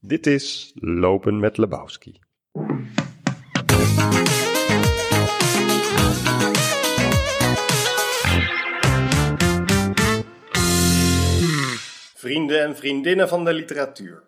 Dit is Lopen met Lebowski. Vrienden en vriendinnen van de literatuur.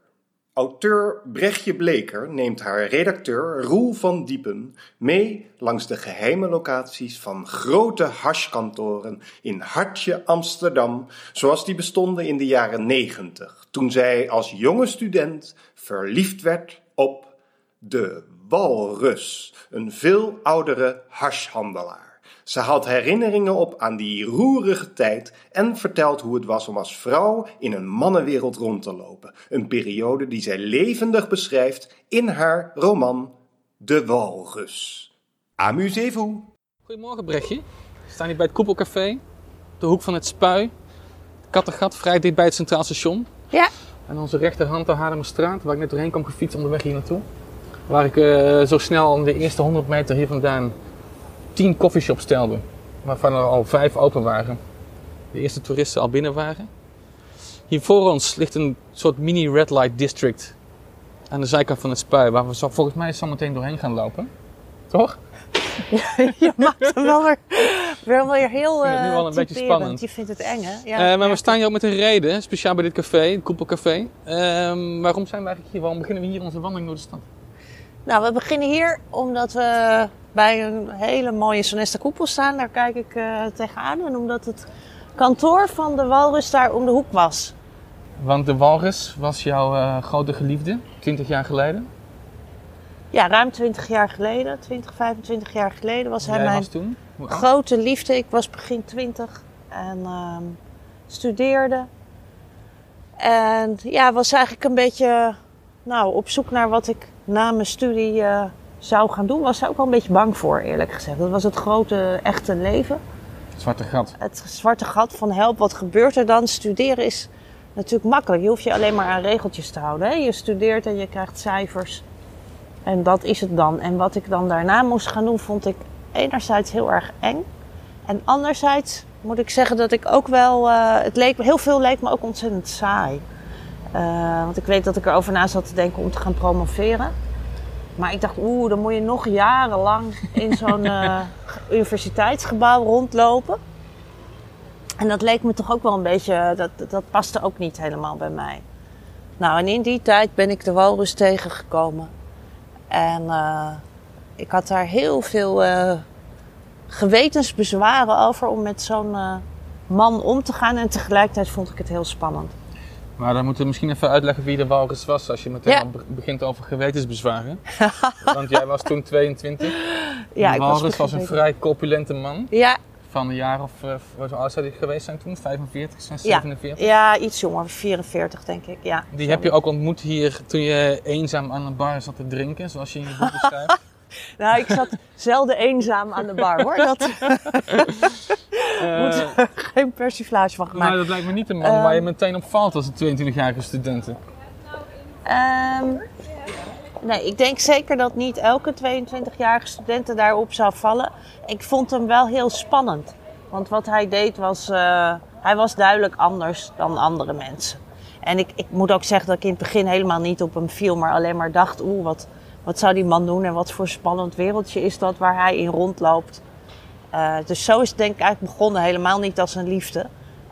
Auteur Brechtje Bleker neemt haar redacteur Roel van Diepen mee langs de geheime locaties van grote hashkantoren in Hartje Amsterdam, zoals die bestonden in de jaren negentig, toen zij als jonge student verliefd werd op de Walrus, een veel oudere hashhandelaar. Ze haalt herinneringen op aan die roerige tijd en vertelt hoe het was om als vrouw in een mannenwereld rond te lopen. Een periode die zij levendig beschrijft in haar roman De Walrus. Amusez-vous! Goedemorgen Brechtje. We staan hier bij het Koepelcafé, de hoek van het Spui. Kattengat, vrij dicht bij het Centraal Station. Ja. En onze rechterhand de Haarlemmerstraat, waar ik net doorheen kwam gefietst onderweg hier naartoe. Waar ik eh, zo snel de eerste 100 meter hier vandaan 10 coffeeshops telde. Waarvan er al vijf open waren. De eerste toeristen al binnen waren. Hier voor ons ligt een soort mini red light district. Aan de zijkant van het spui, waar we zo, volgens mij zo meteen doorheen gaan lopen. Toch? je maakt hem wel weer, wel weer heel vind het nu eh, wel een beetje spannend. Je vindt het eng, hè? Ja. Eh, maar Ja. we staan hier ook met een reden, speciaal bij dit café, het Koepelcafé. Ehm, waarom zijn we eigenlijk hier? Waarom beginnen we hier onze wandeling door de stad? Nou, we beginnen hier omdat we bij een hele mooie Sonesta koepel staan. Daar kijk ik eh, tegenaan. En omdat het kantoor van de Walrus daar om de hoek was. Want de walrus was jouw eh, grote geliefde, 20 jaar geleden. Ja, ruim 20 jaar geleden, 20, 25 jaar geleden was hij Jij mijn was toen? Grote liefde. Ik was begin 20 en ehm, studeerde. En ja, was eigenlijk een beetje nou, op zoek naar wat ik na mijn studie eh, zou gaan doen. Was er ook wel een beetje bang voor, eerlijk gezegd. Dat was het grote, echte leven. Het zwarte gat. Het zwarte gat van help, wat gebeurt er dan? Studeren is natuurlijk makkelijk. Je hoeft je alleen maar aan regeltjes te houden. Hè? Je studeert en je krijgt cijfers. En dat is het dan. En wat ik dan daarna moest gaan doen, vond ik enerzijds heel erg eng. En anderzijds moet ik zeggen dat ik ook wel... eh, het leek, heel veel leek me ook ontzettend saai. Eh, want ik weet dat ik erover na zat te denken om te gaan promoveren. Maar ik dacht, oeh, dan moet je nog jarenlang in zo'n eh, universiteitsgebouw rondlopen. En dat leek me toch ook wel een beetje, dat, dat paste ook niet helemaal bij mij. Nou, en in die tijd ben ik de walrus tegengekomen. En eh, ik had daar heel veel eh, gewetensbezwaren over om met zo'n man om te gaan. En tegelijkertijd vond ik het heel spannend. Maar dan moeten we misschien even uitleggen wie de walrus was als je meteen Ja. al be- begint over gewetensbezwaren. Want jij was toen 22. Ja, de was walrus was, begin een vrij corpulente man. Ja, Van een jaar of, uh, hoe oud zou hij geweest zijn toen? 45, 6, Ja. 47? ja, iets jonger, 44 denk ik. Ja, Die heb je ook ontmoet hier toen je eenzaam aan een bar zat te drinken, zoals je in je boek beschrijft. Nou, ik zat zelden eenzaam aan de bar hoor. Dat moet er geen persiflage van gemaakt. dat lijkt me niet een man Ehm. waar je meteen op valt als een 22-jarige studenten. Ehm, nee, ik denk zeker dat niet elke 22-jarige student daarop zou vallen. Ik vond hem wel heel spannend. Want wat hij deed was, eh, hij was duidelijk anders dan andere mensen. En ik, ik moet ook zeggen dat ik in het begin helemaal niet op hem viel, maar alleen maar dacht, oeh, wat, wat zou die man doen en wat voor spannend wereldje is dat waar hij in rondloopt. Eh, dus zo is het denk ik eigenlijk begonnen, helemaal niet als een liefde.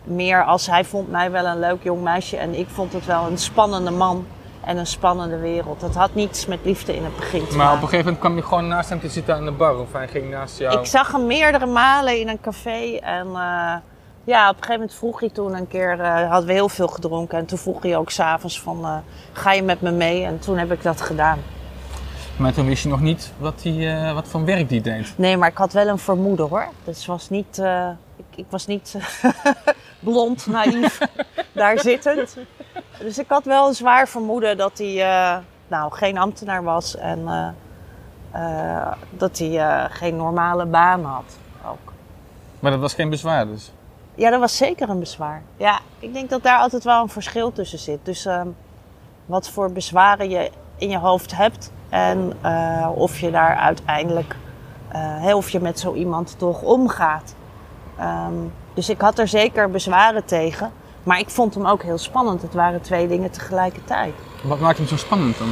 Meer als hij vond mij wel een leuk jong meisje en ik vond het wel een spannende man en een spannende wereld. Dat had niets met liefde in het begin te Maar op een maken. gegeven moment kwam je gewoon naast hem te zitten aan de bar of hij ging naast jou. Ik zag hem meerdere malen in een café en eh, ja, op een gegeven moment vroeg hij toen een keer, eh, hadden we heel veel gedronken en toen vroeg hij ook s'avonds van, ga je met me mee? En toen heb ik dat gedaan. Maar toen wist je nog niet wat, die, eh, wat voor werk die deed. Nee, maar ik had wel een vermoeden hoor. Dus was niet, eh, ik, ik was niet blond, naïef, daar zittend. Dus ik had wel een zwaar vermoeden dat hij eh, nou, geen ambtenaar was en eh, eh, dat hij eh, geen normale baan had. Ook. Maar dat was geen bezwaar dus. Ja, dat was zeker een bezwaar. Ja, ik denk dat daar altijd wel een verschil tussen zit. Dus ehm, wat voor bezwaren je in je hoofd hebt en eh, of je daar uiteindelijk, eh, of je met zo iemand toch omgaat. Ehm, dus ik had er zeker bezwaren tegen. Maar ik vond hem ook heel spannend. Het waren twee dingen tegelijkertijd. Wat maakt hem zo spannend dan?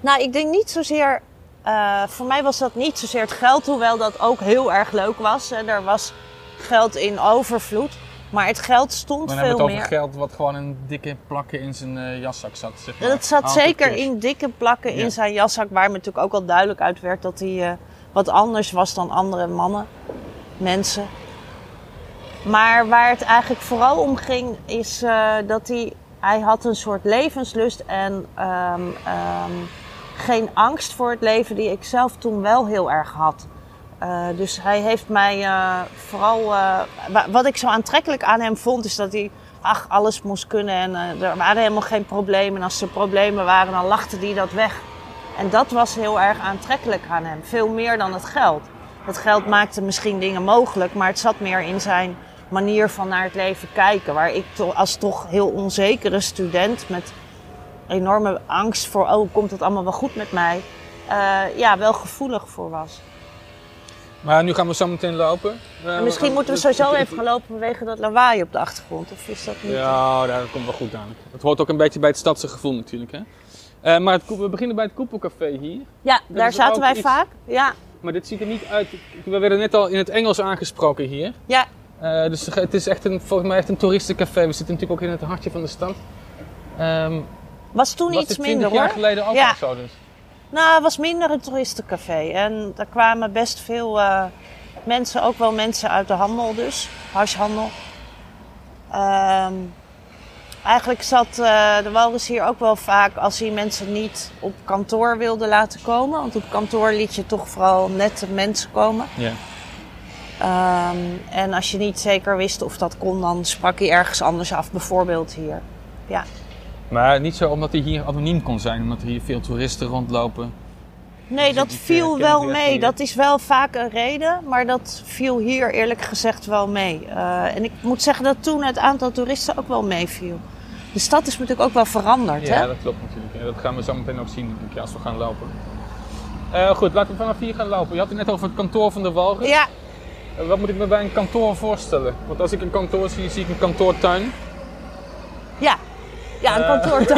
Nou, ik denk niet zozeer. eh, voor mij was dat niet zozeer het geld, hoewel dat ook heel erg leuk was. En er was geld in overvloed. Maar het geld stond Dan hebben veel we het over meer. geld wat gewoon een dikke plakken in zijn eh, jaszak zat. Zeg maar. Dat zat zeker in dikke plakken Ja. in zijn jaszak, waar me natuurlijk ook wel duidelijk uit werd dat hij eh, wat anders was dan andere mannen, mensen. Maar waar het eigenlijk vooral om ging, is eh, dat hij, hij had een soort levenslust en ehm, ehm, geen angst voor het leven die ik zelf toen wel heel erg had. Eh, dus hij heeft mij eh, vooral. eh, wa- wat ik zo aantrekkelijk aan hem vond, is dat hij. Ach, alles moest kunnen en er waren helemaal geen problemen. En als er problemen waren, dan lachte hij dat weg. En dat was heel erg aantrekkelijk aan hem. Veel meer dan het geld. Het geld maakte misschien dingen mogelijk, maar het zat meer in zijn manier van naar het leven kijken. Waar ik als toch heel onzekere student met enorme angst voor, oh, komt het allemaal wel goed met mij? ja, wel gevoelig voor was. Maar nu gaan we zo meteen lopen. Eh, En misschien moeten we sowieso even gaan lopen vanwege dat lawaai op de achtergrond. Of is dat niet? Ja, dat komt wel goed aan. Het hoort ook een beetje bij het stadse gevoel natuurlijk. Hè? Eh, maar het, we beginnen bij het Koepelcafé hier. Ja, daar zaten wij iets- vaak. Ja, Maar dit ziet er niet uit. We werden net al in het Engels aangesproken hier. ja. Eh, dus het is echt een, volgens mij echt een toeristencafé. We zitten natuurlijk ook in het hartje van de stad. Ehm Was toen was iets dit 20 minder jaar hoor. geleden ook Ja. zo dus? Nou, het was minder een toeristencafé. En daar kwamen best veel eh, mensen, ook wel mensen uit de handel dus, hashhandel. Ehm, eigenlijk zat eh, de walrus hier ook wel vaak als hij mensen niet op kantoor wilde laten komen. Want op kantoor liet je toch vooral nette mensen komen. Ja. Ehm, en als je niet zeker wist of dat kon, dan sprak hij ergens anders af. Bijvoorbeeld hier. Ja. Maar niet zo omdat hij hier anoniem kon zijn, omdat er hier veel toeristen rondlopen. Nee, Dus dat eh, viel wel mee. hier. Dat is wel vaak een reden, maar dat viel hier eerlijk gezegd wel mee. Eh, en ik moet zeggen dat toen het aantal toeristen ook wel meeviel. De stad is natuurlijk ook wel veranderd, Ja, hè? dat klopt natuurlijk. Dat gaan we zo meteen ook zien ik, als we gaan lopen. Eh, goed, laten we vanaf hier gaan lopen. Je had het net over het kantoor van de Walrus. Ja, wat moet ik me bij een kantoor voorstellen? Want als ik een kantoor zie, zie ik een kantoortuin. ja. Ja, een Eh. kantoor.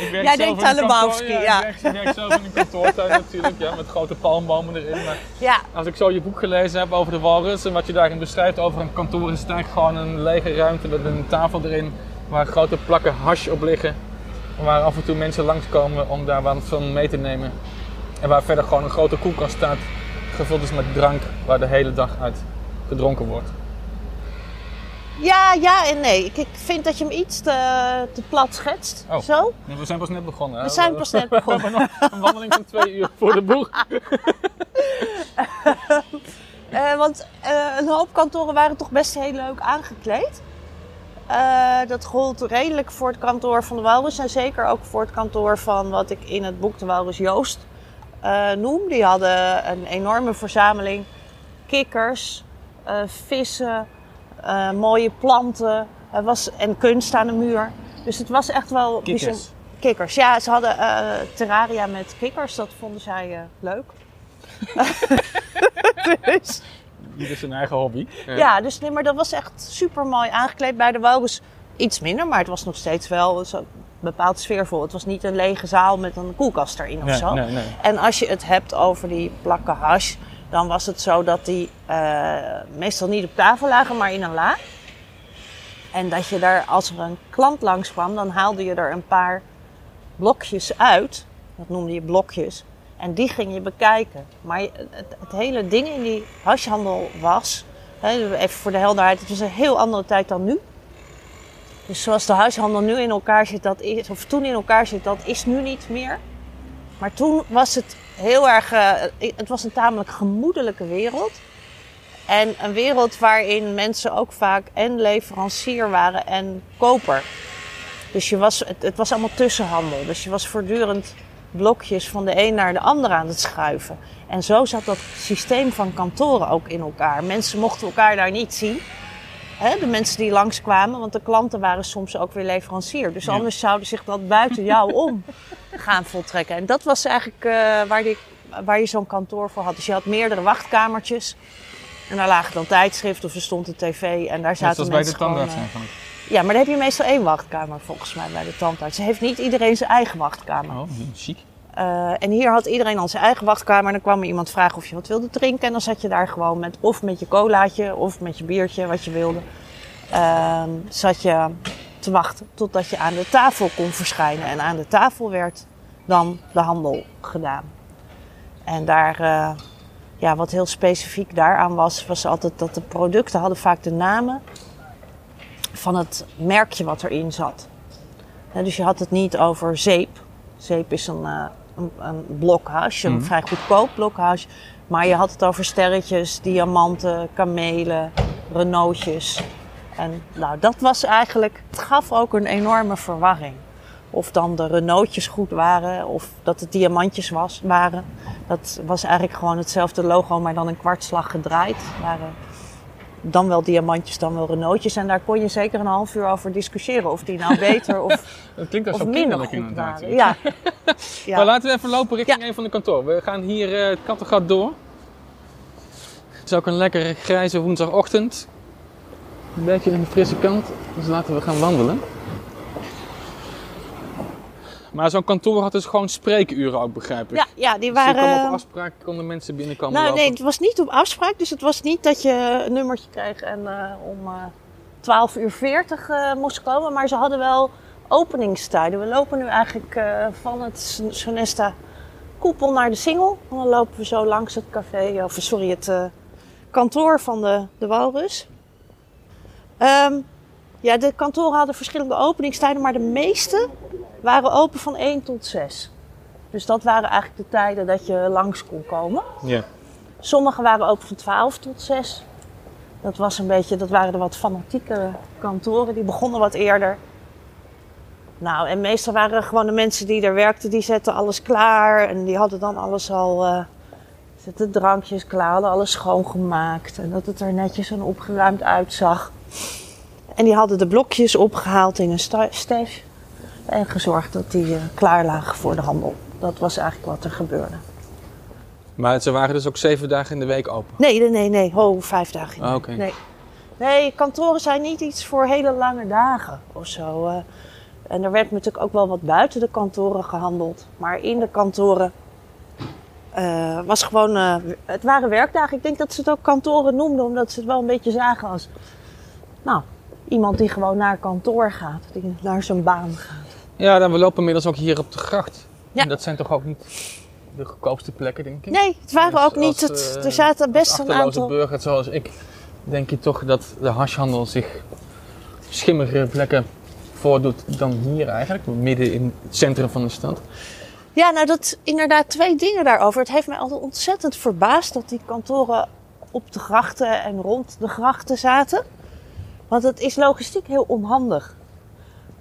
Ik werk Jij denkt in een aan Lebowski, ja. Ik werk, zelf in een kantoortuin natuurlijk, ja, met grote palmbomen erin. Maar ja, als ik zo je boek gelezen heb over de walrus en wat je daarin beschrijft over een kantoor, is het eigenlijk gewoon een lege ruimte met een tafel erin waar grote plakken hash op liggen. Waar af en toe mensen langskomen om daar wat van mee te nemen. En waar verder gewoon een grote koelkast staat, gevuld is met drank, waar de hele dag uit gedronken wordt. Ja, ja en nee. Ik, ik vind dat je hem iets te, te plat schetst. Oh. Zo. Nee, we zijn pas net begonnen. hè? We zijn pas net We begonnen. hebben nog een wandeling van twee uur voor de boeg. Eh, want eh, een hoop kantoren waren toch best heel leuk aangekleed. Eh, dat gold redelijk voor het kantoor van de Walrus en zeker ook voor het kantoor van wat ik in het boek de Walrus Joost noem. Die hadden een enorme verzameling kikkers, vissen, eh, mooie planten was, en kunst aan de muur. Dus het was echt wel Kikkers. bijzonder- Kikkers, ja. Ze hadden eh, terraria met kikkers. Dat vonden zij eh, leuk. dus, Ieder zijn eigen hobby. ja, dus nee, maar dat was echt super mooi aangekleed bij de Walrus. Iets minder, maar het was nog steeds wel zo bepaald sfeervol. Het was niet een lege zaal met een koelkast erin of Nee, zo. nee, nee. En als je het hebt over die plakken hash, dan was het zo dat die eh, meestal niet op tafel lagen, maar in een la. En dat je daar, als er een klant langskwam, dan haalde je er een paar blokjes uit. Dat noemde je blokjes. En die ging je bekijken. Maar het, het hele ding in die hashhandel was, even voor de helderheid, het was een heel andere tijd dan nu. Dus zoals de huishandel nu in elkaar zit, dat is, of toen in elkaar zit, dat is nu niet meer. Maar toen was het heel erg, eh, het was een tamelijk gemoedelijke wereld. En een wereld waarin mensen ook vaak en leverancier waren en koper. Dus je was, het, het was allemaal tussenhandel. Dus je was voortdurend blokjes van de een naar de ander aan het schuiven. En zo zat dat systeem van kantoren ook in elkaar. Mensen mochten elkaar daar niet zien. Hè, de mensen die langskwamen, want de klanten waren soms ook weer leverancier. Dus Ja. anders zouden zich dat buiten jou om gaan voltrekken. En dat was eigenlijk eh, waar, die, waar je zo'n kantoor voor had. Dus je had meerdere wachtkamertjes. En daar lagen dan tijdschriften of er stond een tv. En daar zaten zoals bij de mensen gewoon... tandarts eh, eigenlijk. Ja, maar dan heb je meestal één wachtkamer volgens mij bij de tandarts. Ze heeft niet iedereen zijn eigen wachtkamer. Oh, chic. Eh, en hier had iedereen al zijn eigen wachtkamer. En dan kwam er iemand vragen of je wat wilde drinken. En dan zat je daar gewoon met, of met je colaatje of met je biertje, wat je wilde. Ehm, zat je te wachten totdat je aan de tafel kon verschijnen. En aan de tafel werd dan de handel gedaan. En daar, eh, ja, wat heel specifiek daaraan was, was altijd dat de producten hadden vaak de namen van het merkje wat erin zat. Dus je had het niet over zeep. Zeep is een, eh, een, een een Mhm. vrij goedkoop blok hash. Maar je had het over sterretjes, diamanten, kamelen, Renaultjes. En nou, dat was eigenlijk, het gaf ook een enorme verwarring. Of dan de Renaultjes goed waren, of dat het diamantjes was, waren. Dat was eigenlijk gewoon hetzelfde logo, maar dan een kwartslag gedraaid. Waren dan wel diamantjes, dan wel Renaultjes. En daar kon je zeker een half uur over discussiëren. Of die nou beter of, Dat klinkt als of minder goed inderdaad. waren. Ja. ja. Maar laten we even lopen richting Ja. een van de kantoor. We gaan hier eh, het Kattengat door. Het is ook een lekkere grijze woensdagochtend. Een beetje een frisse kant. Dus laten we gaan wandelen. Maar zo'n kantoor had dus gewoon spreekuren ook, begrijp ik. ja, ja, die Dus je kwam op waren... afspraak, konden mensen binnenkomen Nou, lopen. nee, het was niet op afspraak. Dus het was niet dat je een nummertje kreeg en eh, om eh 12 uur 40 eh, moest komen. Maar ze hadden wel openingstijden. We lopen nu eigenlijk van het Son- Sonesta koepel naar de Singel. En dan lopen we zo langs het café, of sorry, het kantoor van de, de Walrus. Ehm, ja, de kantoren hadden verschillende openingstijden, maar de meeste waren open van 1 tot 6. Dus dat waren eigenlijk de tijden dat je langs kon komen. Ja. Sommige waren open van 12 tot 6. Dat, was een beetje, dat waren de wat fanatieke kantoren, die begonnen wat eerder. Nou, en meestal waren gewoon de mensen die er werkten, die zetten alles klaar. En die hadden dan alles al, eh zetten drankjes klaar, hadden alles schoongemaakt. En dat het er netjes en opgeruimd uitzag. En die hadden de blokjes opgehaald in een sta- stash. En gezorgd dat die eh, klaar lagen voor de handel. Dat was eigenlijk wat er gebeurde. Maar ze waren dus ook zeven dagen in de week open. Nee, nee, nee, nee. Ho, vijf dagen. in de Ah, week. Nee. nee, kantoren zijn niet iets voor hele lange dagen of zo. eh. En er werd natuurlijk ook wel wat buiten de kantoren gehandeld. Maar in de kantoren eh, was gewoon... het waren werkdagen. Ik denk dat ze het ook kantoren noemden, omdat ze het wel een beetje zagen als... Nou, iemand die gewoon naar kantoor gaat. Die naar zijn baan gaat. Ja, dan we lopen inmiddels ook hier op de gracht. Ja. En dat zijn toch ook niet de goedkoopste plekken, denk ik? Nee, het waren Dus ook niet... Het, eh, er zaten best een aantal... burger zoals ik, denk je toch dat de hashhandel zich schimmige plekken voordoet dan hier eigenlijk, midden in het centrum van de stad. Ja, nou dat inderdaad twee dingen daarover. Het heeft mij altijd ontzettend verbaasd dat die kantoren op de grachten en rond de grachten zaten. Want het is logistiek heel onhandig.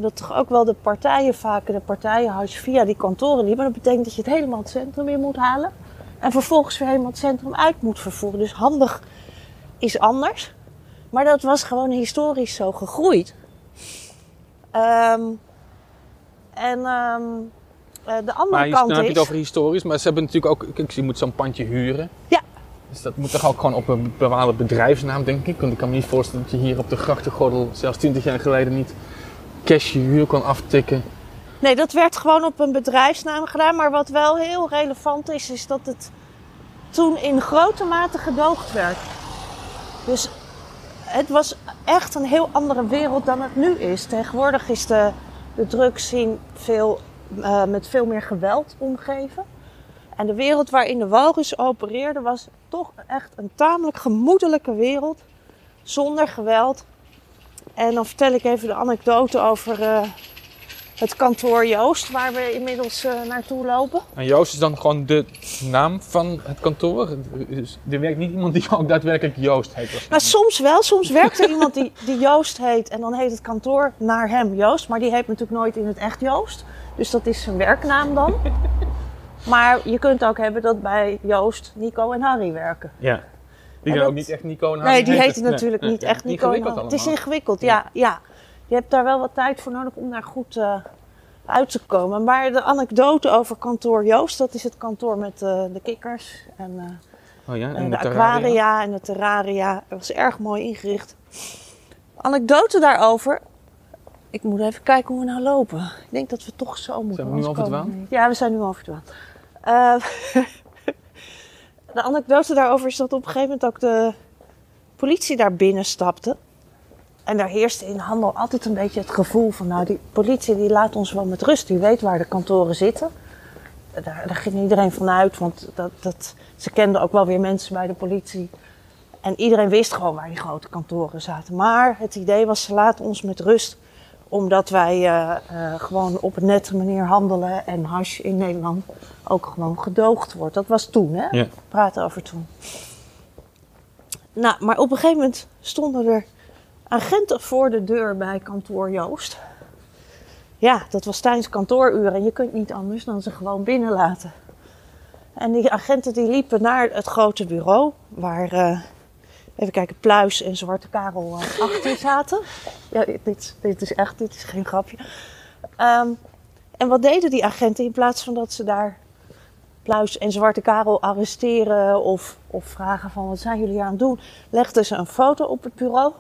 Dat toch ook wel de partijen vaak, de partijenhuis via die kantoren liepen. Dat betekent dat je het helemaal het centrum in moet halen. En vervolgens weer helemaal het centrum uit moet vervoeren. Dus handig is anders. Maar dat was gewoon historisch zo gegroeid. Ehm, en ehm, eh, de andere Maar je, kant heb je is... het over historisch, maar ze hebben natuurlijk ook, kijk, je moet zo'n pandje huren. Ja. Dus dat moet toch ook gewoon op een bepaalde bedrijfsnaam, denk ik. Want ik kan me niet voorstellen dat je hier op de grachtengordel, zelfs 20 jaar geleden, niet cash je huur kon aftikken. Nee, dat werd gewoon op een bedrijfsnaam gedaan. Maar wat wel heel relevant is, is dat het toen in grote mate gedoogd werd. Dus het was echt een heel andere wereld dan het nu is. Tegenwoordig is de, de drugsscene veel, eh, met veel meer geweld omgeven. En de wereld waarin de walrus opereerde was toch echt een tamelijk gemoedelijke wereld. Zonder geweld. En dan vertel ik even de anekdote over eh, het kantoor Joost, waar we inmiddels eh, naartoe lopen. En Joost is dan gewoon de naam van het kantoor. Dus er werkt niet iemand die ook daadwerkelijk Joost heet. Maar Nou, soms wel, soms werkt er iemand die, die Joost heet en dan heet het kantoor naar hem Joost. Maar die heet natuurlijk nooit in het echt Joost. Dus dat is zijn werknaam dan. Maar je kunt ook hebben dat bij Joost Nico en Harry werken. Ja. Die dan ook niet echt Nico en Nee, die heten natuurlijk niet echt Nico en. Het is ingewikkeld, ja. ja. Je hebt daar wel wat tijd voor nodig om daar goed eh, uit te komen. Maar de anekdote over kantoor Joost, dat is het kantoor met eh, de kikkers en eh, Oh ja, en de, terraria. aquaria en de terraria. Dat was erg mooi ingericht. Anekdote daarover. Ik moet even kijken hoe we nou lopen. Ik denk dat we toch zo moeten. Zijn we nu overdwaald? we niet. Ja, we zijn nu overdwaald. Eh de anekdote daarover is dat op een gegeven moment ook de politie daar binnen stapte. En daar heerste in de handel altijd een beetje het gevoel van... nou, die politie die laat ons wel met rust. Die weet waar de kantoren zitten. Daar, ging iedereen vanuit, want dat, dat, ze kenden ook wel weer mensen bij de politie. En iedereen wist gewoon waar die grote kantoren zaten. Maar het idee was, ze laten ons met rust omdat wij eh, eh, gewoon op een nette manier handelen en hash in Nederland ook gewoon gedoogd wordt. Dat was toen, hè? Ja. Praten over toen. Nou, maar op een gegeven moment stonden er agenten voor de deur bij kantoor Joost. Ja, dat was tijdens kantooruren en je kunt niet anders dan ze gewoon binnenlaten. En die agenten die liepen naar het grote bureau waar, eh, even kijken, Pluis en Zwarte Karel eh, achter zaten. Ja, dit, dit is echt, dit is geen grapje. Ehm, en wat deden die agenten in plaats van dat ze daar Pluis en Zwarte Karel arresteren of, of vragen van wat zijn jullie aan het doen, legden ze een foto op het bureau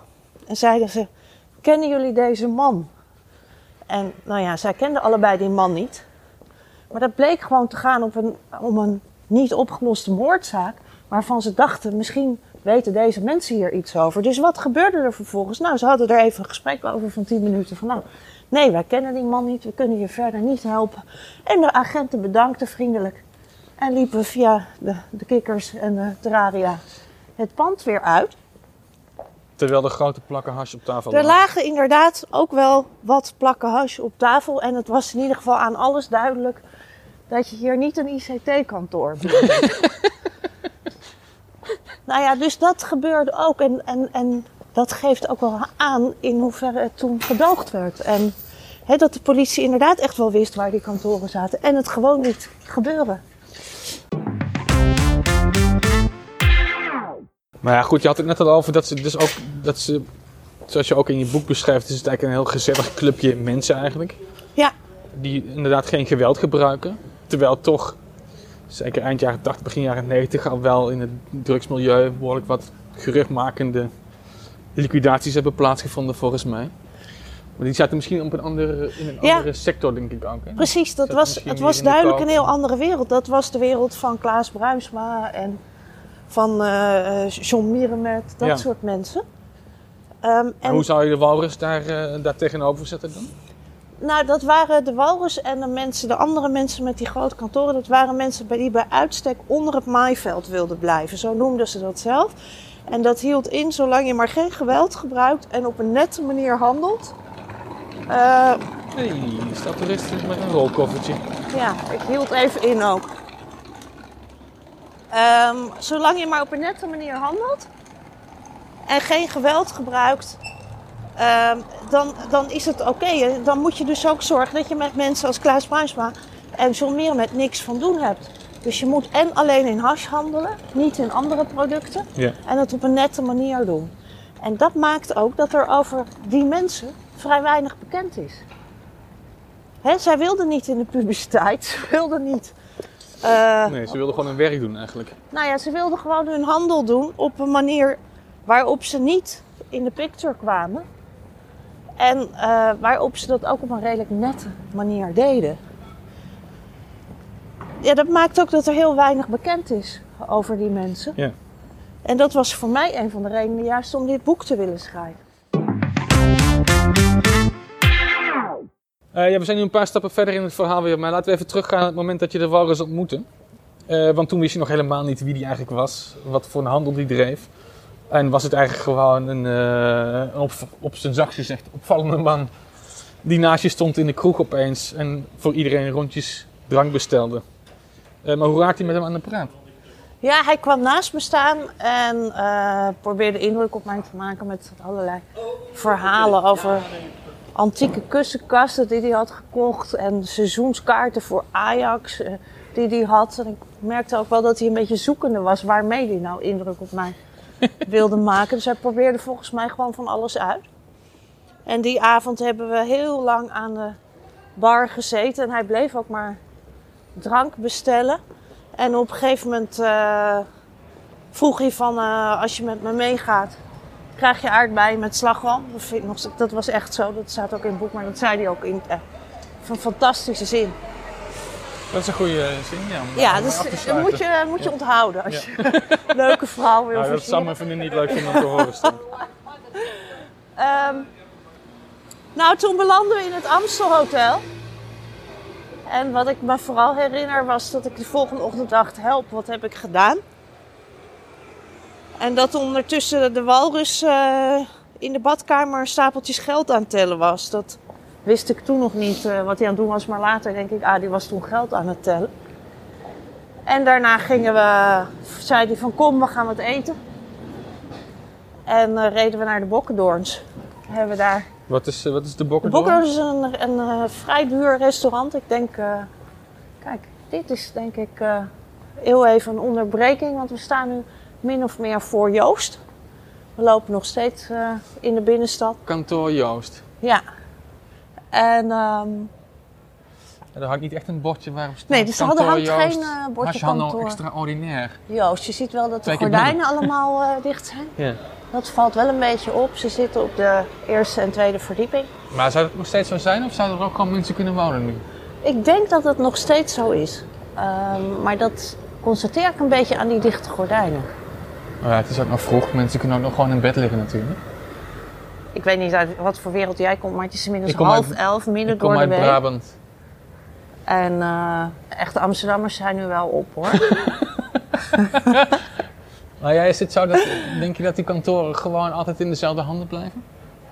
en zeiden ze, kennen jullie deze man? En nou ja, zij kenden allebei die man niet. Maar dat bleek gewoon te gaan op een, om een niet opgeloste moordzaak. Waarvan ze dachten, misschien weten deze mensen hier iets over. Dus wat gebeurde er vervolgens? Nou, ze hadden er even een gesprek over van 10 minuten. Van nou, nee, wij kennen die man niet. We kunnen je verder niet helpen. En de agenten bedankten vriendelijk. En liepen via de, de kikkers en de terraria het pand weer uit. Terwijl de grote plakken hash op tafel Er lagen. lagen inderdaad ook wel wat plakken hash op tafel. En het was in ieder geval aan alles duidelijk dat je hier niet een ICT-kantoor bent. nou ja, dus dat gebeurde ook. En, en, en dat geeft ook wel aan in hoeverre het toen gedoogd werd. En dat de politie inderdaad echt wel wist waar die kantoren zaten. En het gewoon niet gebeurde. Maar ja, goed, je had het net al over dat ze dus ook, dat ze, zoals je ook in je boek beschrijft, is het eigenlijk een heel gezellig clubje mensen eigenlijk. Ja, Die inderdaad geen geweld gebruiken. Terwijl toch, zeker eind jaren 80, begin jaren 90, al wel in het drugsmilieu behoorlijk wat geruchtmakende liquidaties hebben plaatsgevonden volgens mij. Maar die zaten misschien op een andere, in een Ja. andere sector, denk ik ook. Hè? Precies, dat was, het was duidelijk een heel andere wereld. Dat was de wereld van Klaas Bruinsma en van eh, John Mierenmet, dat Ja. soort mensen. Ehm, En en hoe zou je de walrus daar, eh, daar tegenover zetten dan? Nou, dat waren de walrus en de mensen, de andere mensen met die grote kantoren, dat waren mensen die bij uitstek onder het maaiveld wilden blijven. Zo noemden ze dat zelf. En dat hield in, zolang je maar geen geweld gebruikt en op een nette manier handelt. Eh, Hé, hey, staat toerist met een rolkoffertje. Ja, ik hield even in ook. Ehm, zolang je maar op een nette manier handelt en geen geweld gebruikt, ehm, dan, dan is het oké. Dan moet je dus ook zorgen dat je met mensen als Klaas Bruinsma en John Mierenmet niks van doen hebt. Dus je moet en alleen in hash handelen, niet in andere producten. Ja. En het op een nette manier doen. En dat maakt ook dat er over die mensen vrij weinig bekend is. Hè, zij wilden niet in de publiciteit. Ze wilden niet. eh, Nee, ze wilden gewoon hun werk doen eigenlijk. Nou ja, ze wilden gewoon hun handel doen op een manier waarop ze niet in de picture kwamen. En eh, waarop ze dat ook op een redelijk nette manier deden. Ja, dat maakt ook dat er heel weinig bekend is over die mensen. Ja. En dat was voor mij een van de redenen juist om dit boek te willen schrijven. Eh, ja, we zijn nu een paar stappen verder in het verhaal weer, maar laten we even teruggaan naar het moment dat je de walrus ontmoette. Eh, want toen wist je nog helemaal niet wie die eigenlijk was, wat voor een handel die dreef. En was het eigenlijk gewoon een, eh, op, op zijn zachtst gezegd opvallende man die naast je stond in de kroeg opeens en voor iedereen rondjes drank bestelde. Eh, maar hoe raakte je met hem aan de praat? Ja, hij kwam naast me staan en eh, probeerde indruk op mij te maken met allerlei verhalen over antieke kussenkasten die hij had gekocht en seizoenskaarten voor Ajax die hij had. En ik merkte ook wel dat hij een beetje zoekende was waarmee hij nou indruk op mij wilde maken. Dus hij probeerde volgens mij gewoon van alles uit. En die avond hebben we heel lang aan de bar gezeten en hij bleef ook maar drank bestellen. En op een gegeven moment eh, vroeg hij van, eh, als je met me meegaat, krijg je aardbeien met slagroom. Dat, was echt zo, dat staat ook in het boek, maar dat zei hij ook in. eh, van fantastische zin. Dat is een goede zin, ja. Ja, dus dat sluiten. moet je, moet je onthouden als je leuke vrouw wil Nou, dat zou mijn vriendin niet leuk vinden om te horen staan. Ehm, nou, toen belanden we in het Amstel Hotel. En wat ik me vooral herinner was dat ik de volgende ochtend dacht: help, wat heb ik gedaan? En dat ondertussen de walrus eh, in de badkamer stapeltjes geld aan tellen was. Dat wist ik toen nog niet eh, wat hij aan het doen was, maar later denk ik, ah, die was toen geld aan het tellen. En daarna gingen we, zei hij van kom, we gaan wat eten. En eh, reden we naar de Bokkendoorns. Hebben we daar Wat is, eh, wat is de de bokkendoorn? Bokkendoorns is een, een vrij duur restaurant. Ik denk, kijk, dit is denk ik heel even een onderbreking, want we staan nu min of meer voor Joost. We lopen nog steeds in de binnenstad. Kantoor Joost. Ja. En ehm, Er hangt niet echt een bordje waarop staat Nee, dus er kantoor hangt Joost. geen, eh, bordje kantoor. extraordinair. Joost, je ziet wel dat de gordijnen allemaal eh, dicht zijn. Ja. Dat valt wel een beetje op. Ze zitten op de eerste en tweede verdieping. Maar zou het nog steeds zo zijn of zouden er ook gewoon mensen kunnen wonen nu? Ik denk dat het nog steeds zo is. Ehm, maar dat constateer ik een beetje aan die dichte gordijnen. Ja, het is ook nog vroeg. Mensen kunnen ook nog gewoon in bed liggen natuurlijk. Ik weet niet uit wat voor wereld jij komt, maar het is inmiddels half uit- elf, midden Ik kom door de uit week. Brabant. En eh, echte Amsterdammers zijn nu wel op hoor. Maar jij is het zo dat, denk je dat die kantoren gewoon altijd in dezelfde handen blijven?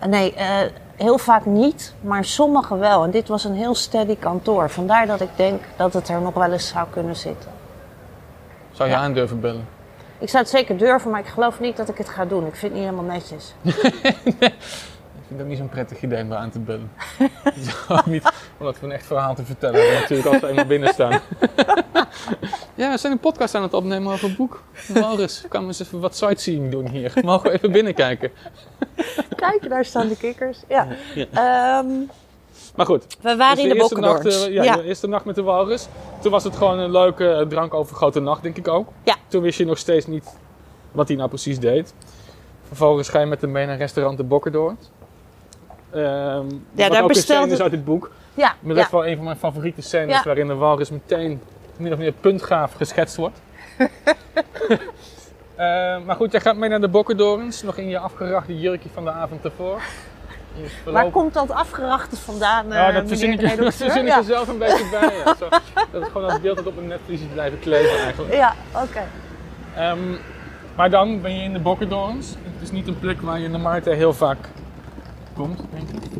nee, eh, heel vaak niet, maar sommige wel. En dit was een heel steady kantoor. Vandaar dat ik denk dat het er nog wel eens zou kunnen zitten. Zou je Ja. aan durven bellen? Ik zou het zeker durven, maar ik geloof niet dat ik het ga doen. Ik vind het niet helemaal netjes. Ik vind het ook niet zo'n prettig idee om aan te bellen. Zo, niet omdat we een echt verhaal te vertellen hebben natuurlijk als we eenmaal binnen staan. ja, we zijn een podcast aan het opnemen over het boek. Walrus, kan we eens even wat sightseeing doen hier? Mogen we even binnenkijken? Kijk, daar staan de kikkers. Ja. Ja. Ehm, Maar goed, we waren dus in de eerste nacht, Bokkendoorns. eh, ja, ja. de eerste nacht met de walrus. Toen was het gewoon een leuke eh, drank over grote nacht, denk ik ook. Ja. Toen wist je nog steeds niet wat hij nou precies deed. Vervolgens ga je met hem mee naar restaurant de Bokkendoorn. Ehm wat daar ook een bestelde- scène is uit het boek. Ja, Met ja. echt wel een van mijn favoriete scènes Ja. waarin de walrus meteen min of meer puntgaaf geschetst wordt. Eh, maar goed, jij gaat mee naar de Bokkendorens, nog in je afgerachte jurkje van de avond ervoor. Is Waar verloop- komt dat afgerachte vandaan, ja, eh, dat verzin ik, de dat verzin er zelf een beetje bij. Ja. Zo, dat het gewoon als beeld dat op een netvlies is blijven kleven eigenlijk. Ja, oké. Ehm, maar dan ben je in de Bokkendorens. Het is niet een plek waar je normaal heel vaak komt, denk ik.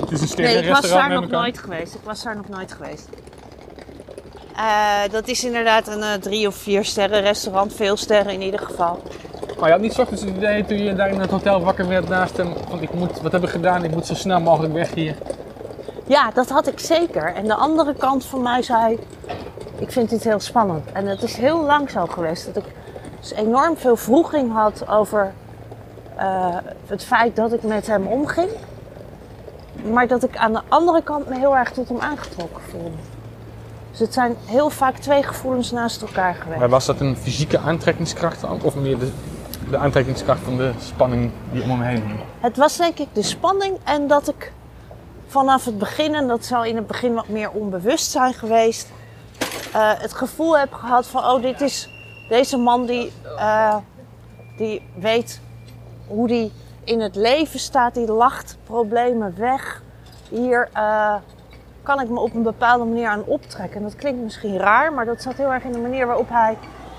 Het is een Nee, ik was sterrenrestaurant daar nog nooit geweest. Ik was daar nog nooit geweest. Eh, dat is inderdaad een eh, drie of vier sterren restaurant. Veel sterren in ieder geval. Maar je had niet ochtends het idee toen je daar in het hotel wakker werd naast hem. Van ik moet, wat heb ik gedaan? Ik moet zo snel mogelijk weg hier. Ja, dat had ik zeker. En de andere kant van mij zei... Ik vind dit heel spannend. En het is heel lang zo geweest. Dat ik dus enorm veel vroeging had over eh, het feit dat ik met hem omging. Maar dat ik aan de andere kant me heel erg tot hem aangetrokken voelde. Dus het zijn heel vaak twee gevoelens naast elkaar geweest. Maar was dat een fysieke aantrekkingskracht? Of meer de, de aantrekkingskracht van de spanning die om hem heen hing? Het was denk ik de spanning en dat ik vanaf het begin, en dat zou in het begin wat meer onbewust zijn geweest, eh, het gevoel heb gehad van, oh, dit is deze man die, eh, die weet hoe die in het leven staat, die lacht problemen weg. Hier eh, kan ik me op een bepaalde manier aan optrekken. En dat klinkt misschien raar, maar dat zat heel erg in de manier waarop hij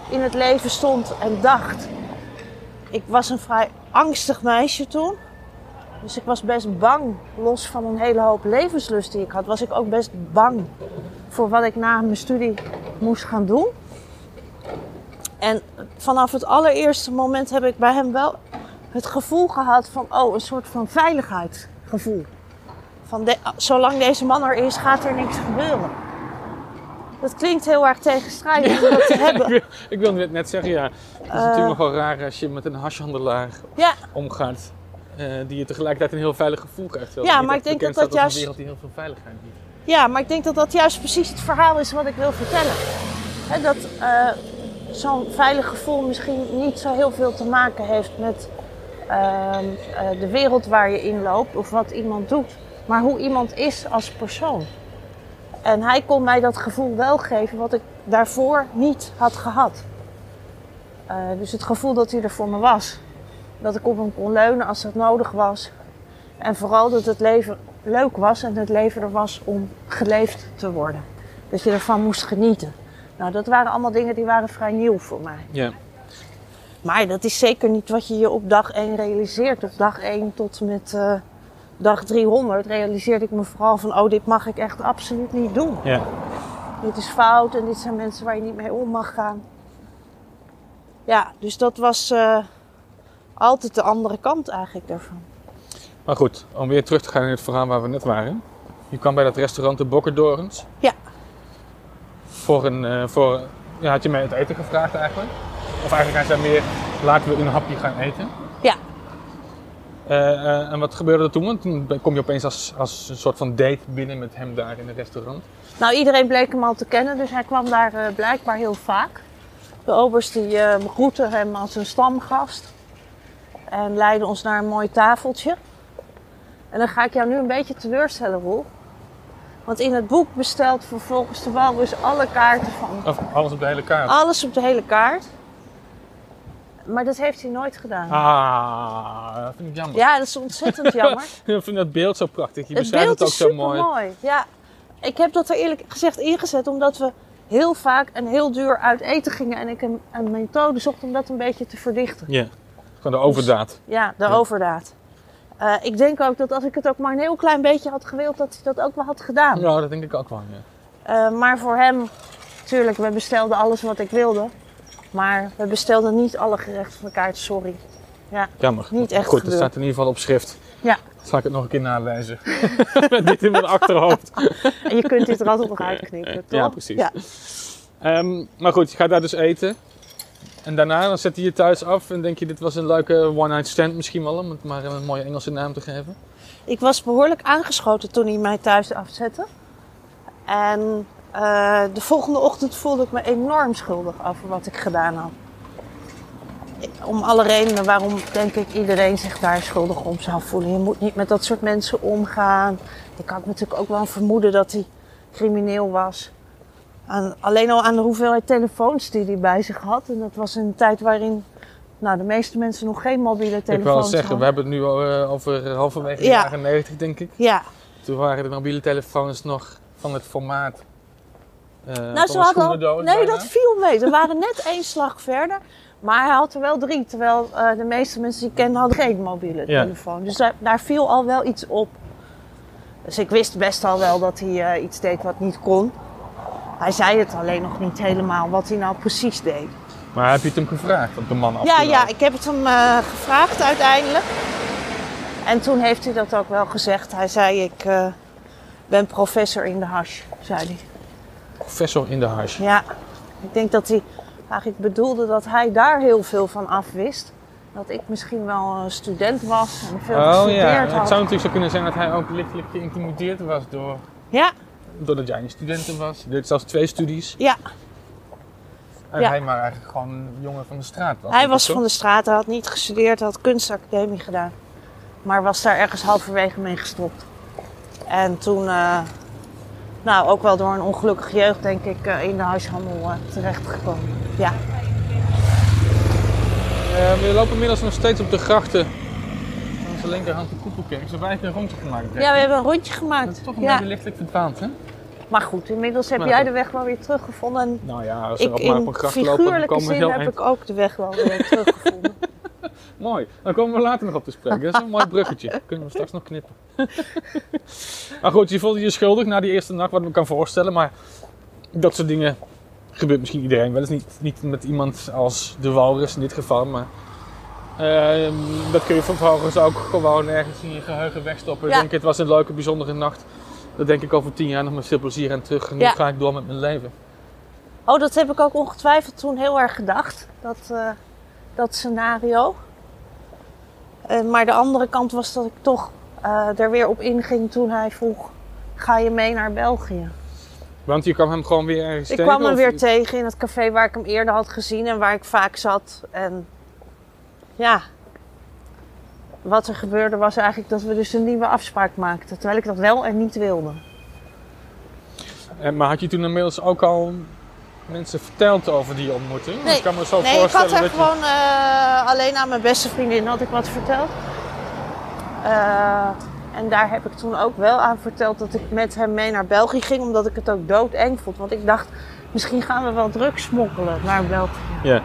in het leven stond en dacht. Ik was een vrij angstig meisje toen. Dus ik was best bang, los van een hele hoop levenslust die ik had, was ik ook best bang voor wat ik na mijn studie moest gaan doen. En vanaf het allereerste moment heb ik bij hem wel het gevoel gehad van, oh, een soort van veiligheidsgevoel. Van, zolang deze man er is, gaat er niks gebeuren. Dat klinkt heel erg tegenstrijdig om dat te hebben. Ik, ik wilde net- zeggen, ja. Het is Eh. natuurlijk wel raar als je met een hashhandelaar Ja, omgaat. eh, die je tegelijkertijd een heel veilig gevoel krijgt. Ja, maar ik denk dat dat juist- een wereld die heel veel veiligheid biedt. Ja, maar ik denk dat dat juist precies het verhaal is wat ik wil vertellen. Dat eh, zo'n veilig gevoel misschien niet zo heel veel te maken heeft met ehm, eh, de wereld waar je in loopt of wat iemand doet, maar hoe iemand is als persoon. En hij kon mij dat gevoel wel geven wat ik daarvoor niet had gehad. Eh, dus het gevoel dat hij er voor me was. Dat ik op hem kon leunen als dat nodig was. En vooral dat het leven leuk was en het leven er was om geleefd te worden. Dat je ervan moest genieten. Nou, dat waren allemaal dingen die waren vrij nieuw voor mij. Ja. Maar dat is zeker niet wat je je op dag 1 realiseert. Op dag 1 tot met eh, dag 300 realiseerde ik me vooral van... oh, dit mag ik echt absoluut niet doen. Ja. Dit is fout en dit zijn mensen waar je niet mee om mag gaan. Ja, dus dat was eh, altijd de andere kant eigenlijk daarvan. Maar goed, om weer terug te gaan in het verhaal waar we net waren. Je kwam bij dat restaurant de Bokkerdorens. Ja. Voor een, eh, voor, ja, had je mij het eten gevraagd eigenlijk? Of eigenlijk hij zei meer, laten we een hapje gaan eten. Ja. Eh, eh, en wat gebeurde er toen? Want toen kom je opeens als, als een soort van date binnen met hem daar in het restaurant. Nou, iedereen bleek hem al te kennen, dus hij kwam daar eh, blijkbaar heel vaak. De oberst die groette hem als een stamgast. En leidde ons naar een mooi tafeltje. En dan ga ik jou nu een beetje teleurstellen, Roel. Want in het boek bestelt vervolgens de walrus alle kaarten van Of alles op de hele kaart. alles op de hele kaart. Maar dat heeft hij nooit gedaan. Ah, dat vind ik jammer. Ja, dat is ontzettend jammer. Ik vind dat beeld zo prachtig. Je Het beschrijft beeld het ook is zo mooi. mooi. Ja, ik heb dat er eerlijk gezegd ingezet omdat we heel vaak en heel duur uit eten gingen en ik een, een methode zocht om dat een beetje te verdichten. Ja, gewoon de overdaad. Ja, de Ja. overdaad. Eh, ik denk ook dat als ik het ook maar een heel klein beetje had gewild, dat hij dat ook wel had gedaan. Ja, dat denk ik ook wel. Ja. Eh, maar voor hem, natuurlijk, we bestelden alles wat ik wilde. Maar we bestelden niet alle gerechten van de kaart, sorry. Jammer. Niet echt Goed, dat staat in ieder geval op schrift. Ja. Zal ik het nog een keer nalezen? Met dit in mijn achterhoofd. En je kunt dit er altijd nog uitknippen, toch? Ja, precies. Ja. Ehm, maar goed, je gaat daar dus eten. En daarna dan zet je je thuis af en denk je, dit was een leuke one-night stand misschien wel, om het maar een mooie Engelse naam te geven. Ik was behoorlijk aangeschoten toen hij mij thuis afzette. En eh, de volgende ochtend voelde ik me enorm schuldig over wat ik gedaan had. Om alle redenen waarom, denk ik, iedereen zich daar schuldig om zou voelen. Je moet niet met dat soort mensen omgaan. Ik had natuurlijk ook wel een vermoeden dat hij crimineel was. Aan, alleen al aan de hoeveelheid telefoons die hij bij zich had. En dat was een tijd waarin nou, de meeste mensen nog geen mobiele telefoons ik wil zeggen, hadden. we hebben het nu eh, over halverwege de Ja. jaren 90 denk ik. Ja, Toen waren de mobiele telefoons nog van het formaat. Eh Nou, ze hadden al, nee, bijna. dat viel mee. Er waren net één slag verder. Maar hij had er wel drie. Terwijl eh, de meeste mensen die ik ken hadden geen mobiele Ja. telefoon. Dus daar, daar viel al wel iets op. Dus ik wist best al wel dat hij eh, iets deed wat niet kon. Hij zei het alleen nog niet helemaal wat hij nou precies deed. Maar heb je het hem gevraagd om de man af Ja, ja, ik heb het hem gevraagd uiteindelijk. En toen heeft hij dat ook wel gezegd. Hij zei, ik ben professor in de hash, zei hij. Professor in de hash. Ja, ik denk dat hij eigenlijk bedoelde dat hij daar heel veel van af wist. Dat ik misschien wel een student was en veel Oh gestudeerd ja, het zou natuurlijk zo kunnen zijn dat hij ook lichtelijk geïntimideerd was door, Ja, doordat jij een studenten was. Je deed zelfs twee studies. ja, En Ja. hij maar eigenlijk gewoon een jongen van de straat was. hij was van de straat, hij had niet gestudeerd, hij had kunstacademie gedaan. Maar was daar ergens halverwege mee gestopt. En toen, eh, nou ook wel door een ongelukkige jeugd denk ik, eh, in de huishandel eh, terechtgekomen. Ja. We lopen inmiddels nog steeds op de grachten. Aan onze linkerhand de Koepelkerk. Ze hebben eigenlijk een rondje gemaakt. denk ja, we hebben een rondje Dat gemaakt. is toch een Ja. beetje lichtelijk verdwaald, hè? Maar goed, inmiddels heb Maar jij de weg wel weer teruggevonden. En Nou ja, als we ik op, maar op in een gracht lopen, dan figuurlijke komen we zin heel heb eind. ik ook de weg wel weer teruggevonden. Mooi, daar komen we later nog op te spreken. Dat is een mooi bruggetje. Kunnen we straks nog knippen. maar goed, je voelde je schuldig na die eerste nacht, wat ik me kan voorstellen. Maar dat soort dingen gebeurt misschien iedereen wel eens. Niet, niet met iemand als de walrus in dit geval, maar... ehm, dat kun je vervolgens ook gewoon ergens in je geheugen wegstoppen. Ja. Denk, het was een leuke, bijzondere nacht. Dat denk ik over tien jaar nog met veel plezier aan terug. En nu Ja. ga ik door met mijn leven. Oh, dat heb ik ook ongetwijfeld toen heel erg gedacht. Dat, eh, dat scenario. Eh, maar de andere kant was dat ik toch eh, er weer op inging toen hij vroeg: Ga je mee naar België? Want je kwam hem gewoon weer ergens Ik tegen, kwam hem of- weer tegen in het café waar ik hem eerder had gezien en waar ik vaak zat. En ja, wat er gebeurde was eigenlijk dat we dus een nieuwe afspraak maakten. Terwijl ik dat wel en niet wilde. En, maar had je toen inmiddels ook al mensen verteld over die ontmoeting? Nee, ik kan me zo Nee, ik voorstellen had er dat je- gewoon eh, alleen aan mijn beste vriendin had ik wat verteld. Eh, en daar heb ik toen ook wel aan verteld dat ik met hem mee naar België ging. Omdat ik het ook doodeng vond. Want ik dacht, misschien gaan we wel drugs smokkelen naar België. Ja.